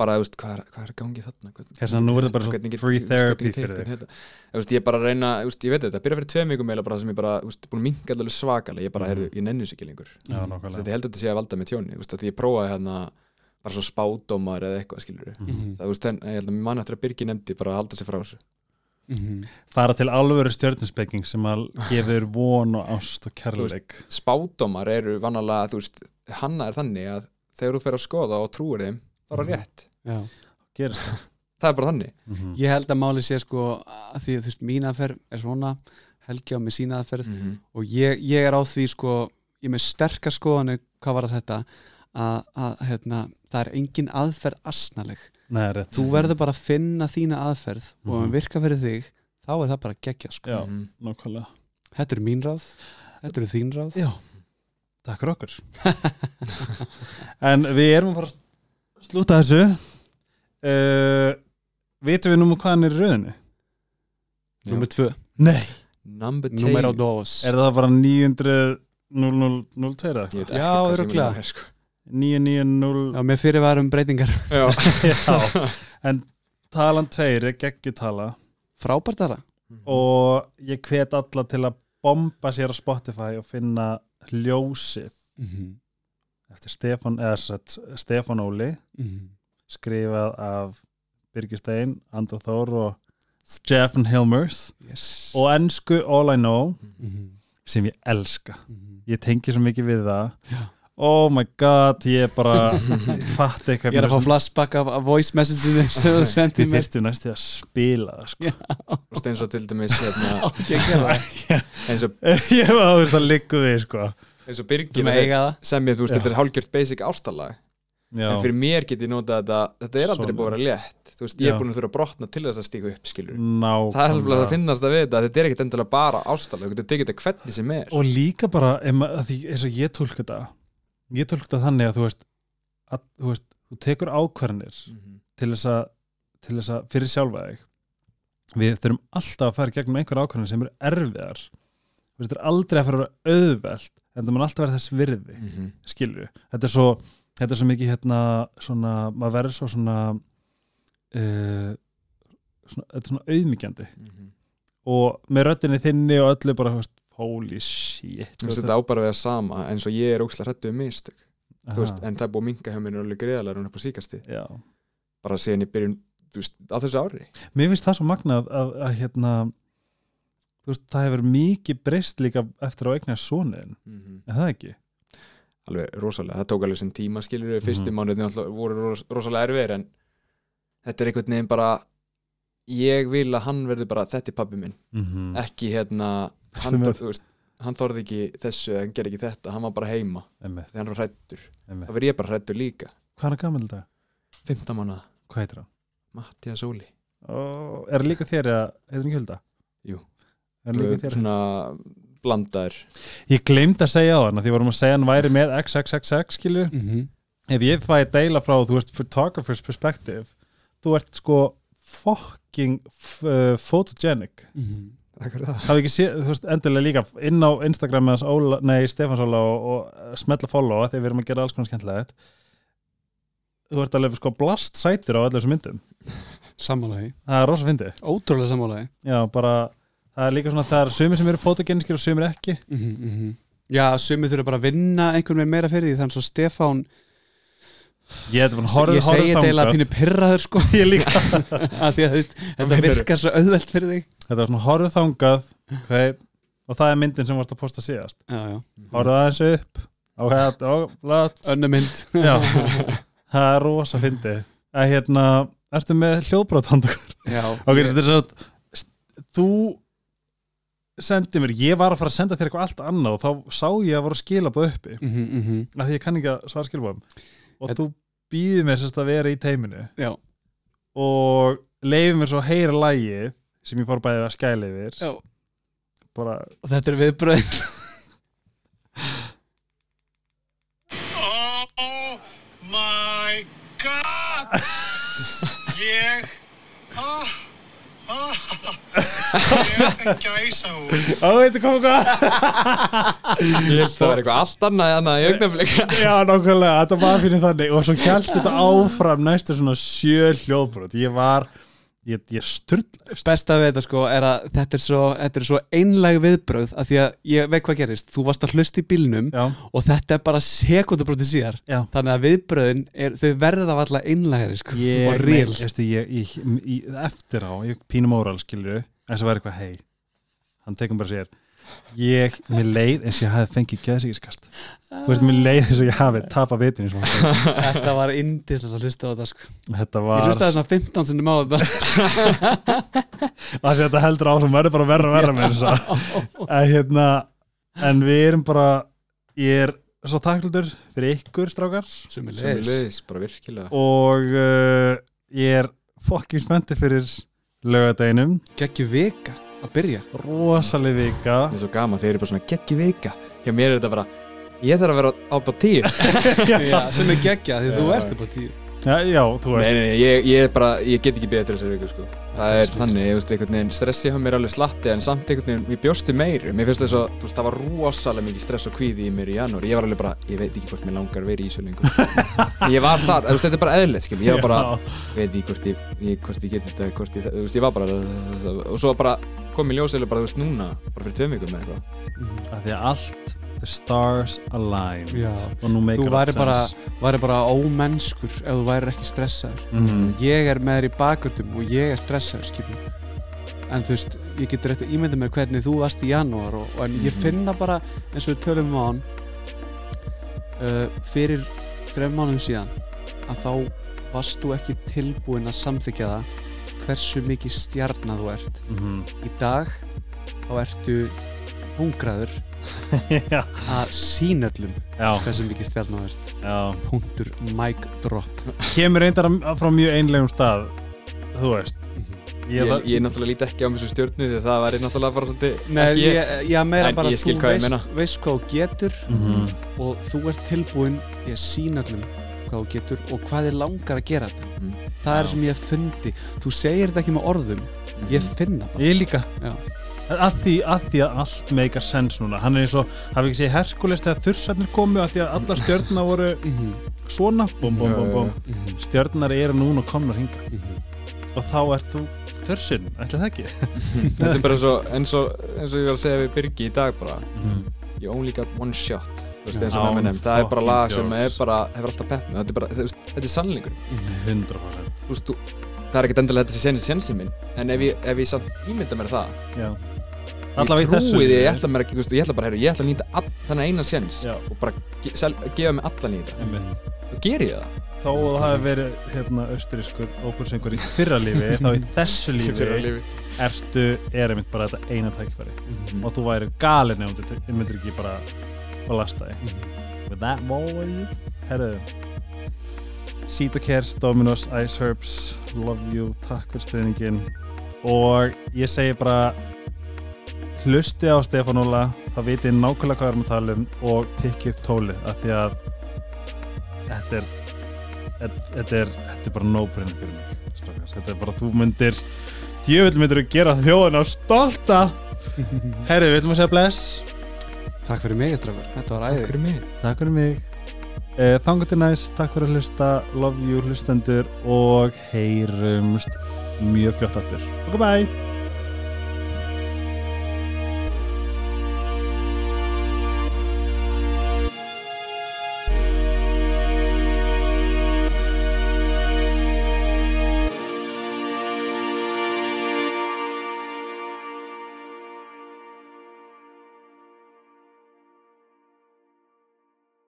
bara, þú veist, hvað er, hvað er gangi þarna? Hvern- Þess að nú er það bara svo hvernig free hvernig therapy get- fyrir hvernig þig. þetta- veist, ég bara að reyna, veist, ég veit þetta byrja fyrir tveim vikum meila bara sem ég bara, þú veist, búin að alveg svakalega, ég bara, Mhm. ég nenni þessu ekki lengur. Ég held að þetta sé að valda með tjóni, að ég prófaði hérna bara svo spádómar eða eitthvað, skilur Mhm. það, þú veist, en, ég held að mér mann eftir að Birgi nefndi bara að halda sig frá þessu Mhm. Fara til alvöru stjörnusbygging sem að gefur von og ást og kærleik spádómar eru veist, hanna er þannig að þegar þú fer að skoða og trúir þeim þá er það Mhm. rétt, Já. Gerist það það er bara þannig Mhm. Ég held að máli sé sko að því að þú veist mín aðferð er svona Helgi á með sína aðferð mm og ég, ég er á því sko ég er með sterkar skoðanir hvað var þetta að, að hérna, það er engin aðferð asnaleg Nei, þú verður bara að finna þína aðferð og ef Mhm. hann virka fyrir þig þá er það bara geggja sko. Já, Mhm. nákvæmlega. Þetta eru mín ráð, þetta eru þín ráð. Já, takk fyrir okkur. En við erum bara að slúta þessu. Uh, Vitum við nú hvað hann er í rauðinu? Númer tvö, Nei. Number two númer á dos. Er það bara 900 0002 eða? Ég veit Já, er, sko. 990 Já, með fyrirvarum breytingar. Já. Já, en talan 2 er geggjutala. Frábært aðra og ég hvet alla til að bomba sér á Spotify og finna hljósið mm -hmm. eftir Stefán, eða sett, Stefán Óli. Skrifað af Birgir Stein, Andra Þór og Stefan Hilmers. Yes. og ennsku All I Know mm sem ég elska. -hmm. ég tengi svo mikið við það. Já. Oh my god, ég bara fatt eitthvað Ég er að fá flashback af, voice message-inu sem þú sendið Þið mér. þyrftu næstu að spila það sko. Veist, eins og til dæmis hérna, að það. Eins og, Ég var að þú veist að liggu við sko. eins og Birgir með eiga það. Sem ég, þú veist, þetta er hálgjört basic ástalag. Já, en fyrir mér get ég notað þetta þetta er aldrei búið að vera létt. Þú veist, ég er búin að þurfa að brotna til þess að stíga upp skilur Nákvæmlega. það er alveg að finnast að við þetta þetta er ekkert endilega bara ástalag, þú getur tekið þetta hvernig sem er. Og líka bara ef ma- að því, eins og ég tólk þetta ég tólk þetta þannig að þú veist að þú, veist, þú tekur ákvarðanir Mhm. til þess að, til þess að fyrir sjálfa þig við þurfum alltaf að fara gegnum einhver ákvarðanir sem eru erfiðar Þú veist, þetta er aldrei að fara að vera auðvelt en það mun alltaf vera þess virði Mhm. skilur þetta er svo þetta er svo mikið hérna svona, maður verður svo svona uh, svona, þetta er svona auðmyggjandi Mhm. og með röddinni þinni og öllu bara, þú veist, holy shit Þú veist, þetta á bara að vera sama eins og ég er ókslega hrættu um mistök veist, en það er búið að minga hjá mér alveg greiðalega hún er på síkasti já. bara síðan ég byrjun veist, á þessu ári mér finnst það svo magnað að, að hérna veist, það hefur mikið breyst líka eftir að eigna sonin, Mhm. er það ekki? alveg rosalega, það tók alveg sem tíma skilur við Mhm. mánuðin alltaf voru ros rosalega erfir en þetta er einhvern veginn bara ég vil að hann verði bara þetta er pabbi minn, Mm -hmm. ekki hérna hann, er- veist, hann þorði ekki þessu hann gerði ekki þetta, hann var bara heima. Þegar hann var hrættur, það verði ég bara hrættur líka. Hvað er hann gammal þetta? 15 mánuða, hvað heitir hann? Mattias Óli. Ó, er hann líka þér eða heitir hann ekki Hulda? Jú. er svona blandaður. Ég gleymd að segja á hann því vorum að segja hann væri með XXXX skilju mm -hmm. ef ég fæ að deila frá, þú veist, photographer's perspective þú ert sko fucking uh, photogenic. Akkur það hafi ekki séð, þú veist, endilega líka inn á Instagram með hans Óla, nei, Stefáns Óla og, og smetla follow að því við erum að gera alls konar skemmtilegt. Þú ert alveg sko blast sætur á öllu þessum myndum. Sammálaði, það er rosa fyndið, ótrúlega sammálaði já, bara það er líka svona, það er sumir sem eru fotogeniskir og sumir ekki. Mm -hmm. Já, sumið þurfa bara að vinna einhvern veginn meira fyrir því þannig svo Stefán ég hefði bara horfð, ég segi þetta eiginlega pínu pyrraður sko. Ég líka, að því að veist, þetta virkar svo auðvelt fyrir þig. Þetta var svona horfð þangað okay. og það er myndin sem varst að posta síðast. Horfð upp hérna, og lat. Önnu mynd. Það er rosa fyndið. Að hérna, ertu með hljóðbrót handakur Já, ok, þetta er svo þú sendi mér, ég var að fara að senda þér eitthvað allt annað og þá sá ég að voru skilabóð uppi. Mm -hmm, mm -hmm. af því ég kann ekki að svara skilabóðum og þú býðir mér sérst að vera í teiminu. Já, og leifir mér svo að heyra lægið sem ég fór bæðið að skæla yfir. Já. Bara, Og þetta er viðbröð Oh my god. Ég oh, Ég er gæsa úr. Ó, veitu hvað hvað Ég held það var eitthvað allt annað en annað í augnablik Já, nákvæmlega, þetta var fyrir þannig og svo held þetta áfram næstu svona sjö hljóðbrot ég var, ég, ég styrlaðist besta við þetta sko er að þetta er svo, þetta er svo einlæg viðbröð að því að ég veit hvað gerist, þú varst að hlusta í bílnum Já, og þetta er bara sekundabróti síðar. Já. Þannig að viðbröðin, er, þau verða af alla einlægari sko Ég, og real. eftir á, ég pínum óral skilju, en svo var eitthvað hei hann tekum bara sér ég, mér leið eins og ég hafi fengið geðsíkiskast þú veist, mér leið eins og ég hafi tapað vitinu þetta var indislega að hlusta á þetta sko. Þetta ég var hlustaði svona 15 sinnum á þetta. Að þetta heldur áfram verður bara verra og verra með þess að hérna en við erum bara ég er svo takklútur fyrir ykkur strákar. Sem er Sem leiðis bara virkilega. Og uh, ég er fokkin spennti fyrir lögadeginum geggju vika að byrja? Rosaleg vika. Það er svo gaman, þeir eru bara svona geggi vika. Hjá mér er þetta bara Ég þarf að vera á bara tíu. Já, sem er geggja því þú ert upp á tíu. Já, já, þú Nei, veist nei, nei, ég, ég er bara, ég get ekki beðið til þessari viku sko. Það er þannig, ég veist, einhvern veginn stressi hjá mér alveg slatti en samt einhvern veginn, við bjóstu meiri. Mér finnst þess að, veist, það var rosalega mikið stress og kvíði í mér í janúar. Ég var alveg bara, ég veit ekki hvort mér langar að vera í Ísölingu Ég var þar, þú veist, þetta er bara eðlilegt, skil Ég var bara, Já. veit ekki hvort ég, ég, hvort ég geti þetta, hvort ég, þú veist, ég var bara Og svo bara kom í ljóseilu bara, þú veist, núna, bara fyrir tveim vikum með eitthvað. Af því að allt the stars align Já. og nú make þú it væri bara, sense. væri bara ómennskur ef þú væri ekki stressaður. Mhm. ég er með þér í bakgöldum og ég er stressaður skilur. En þú veist, ég get rétt að ímynda mér hvernig þú varst í janúar og, og en ég Mhm. finna bara eins og við tölum um á hann uh, fyrir þrejum mánuðum síðan að þá varst þú ekki tilbúin að samþykja það hversu mikið stjarnað þú ert. Mhm. í dag þá ertu hungraður að sínöllum já, hversu mikið stjarnað þú ert. Já. Punktur mic drop. Kemur reyndar frá mjög einlegum stað þú veist. Ég, ég, ég, náttúrulega líti ekki á mér sem stjórnu því það væri náttúrulega bara svolítið Nei, ekki ég, ég meira En bara ég að skil þú hvað ég veist, meina. veist hvað þú getur Mhm. og þú ert tilbúin í að sína öllum hvað þú getur og hvað þið langar að gera þetta. Mm. það er Já. sem ég fundi þú segir þetta ekki með orðum. Ég finna bara. Ég líka. Já. að því, að því að allt make sense núna. Hann er eins og, hafi ekki séð Herkules þegar þursarnir komu að því að allar stjörna voru Mhm, svona, bum bum bum bum mhm, stjörnar eru núna komnar hinga mhm. og þá ert þú þursinn, ætla það ekki? Þetta er bara svo, eins og, eins og ég var að segja við Birgi í dag bara. Mhm. You only got one shot veist, eins og Eminem, það er bara lag sem er bara, hefur alltaf pepp með. Þetta er bara, þú veist, þetta er sannleikur. 100% Þú veist, það er ekkert endilega þetta sem sénir sénsinn minn En ef ég, ef ég samt ímynda mér það já. Ég trúi því, ég ætla mér ekki, þú veist, ég ætla bara, heyrðu, ég ætla að nýta all, þannig eina séns Já. Og bara ge, gefa mig allan í þetta Einmitt. Þá ger ég það. Þó að það hafi verið hérna austurískur ópersöngur í fyrra lífi þá í þessu lífi lífi. ertu, er einmitt bara þetta eina tækifæri. Mhm. og þú væri galin ef þú myndir ekki bara balasta þig Mhm. with that boys. Herru Care, Dominos, Ice Herbs Love You, takk fyrir stuðningin og ég segi bara hlusti á Stefán Óla vitið þið nákvæmlega hvað við erum að tala um og pikki upp tólið af því að þetta er þetta er, þetta er bara no-brainer fyrir mig strákar. þetta er bara, þú myndir djöfull myndir að gera þjóðina stolta. Herru, við ætlum að segja bless Takk fyrir mig, strafur, þetta var æði. Takk fyrir mig. Takk fyrir mig. Uh, Þangur til næst, takk fyrir að hlusta. Love you hlustendur og heyrumst mjög fljótt aftur. Ok, bye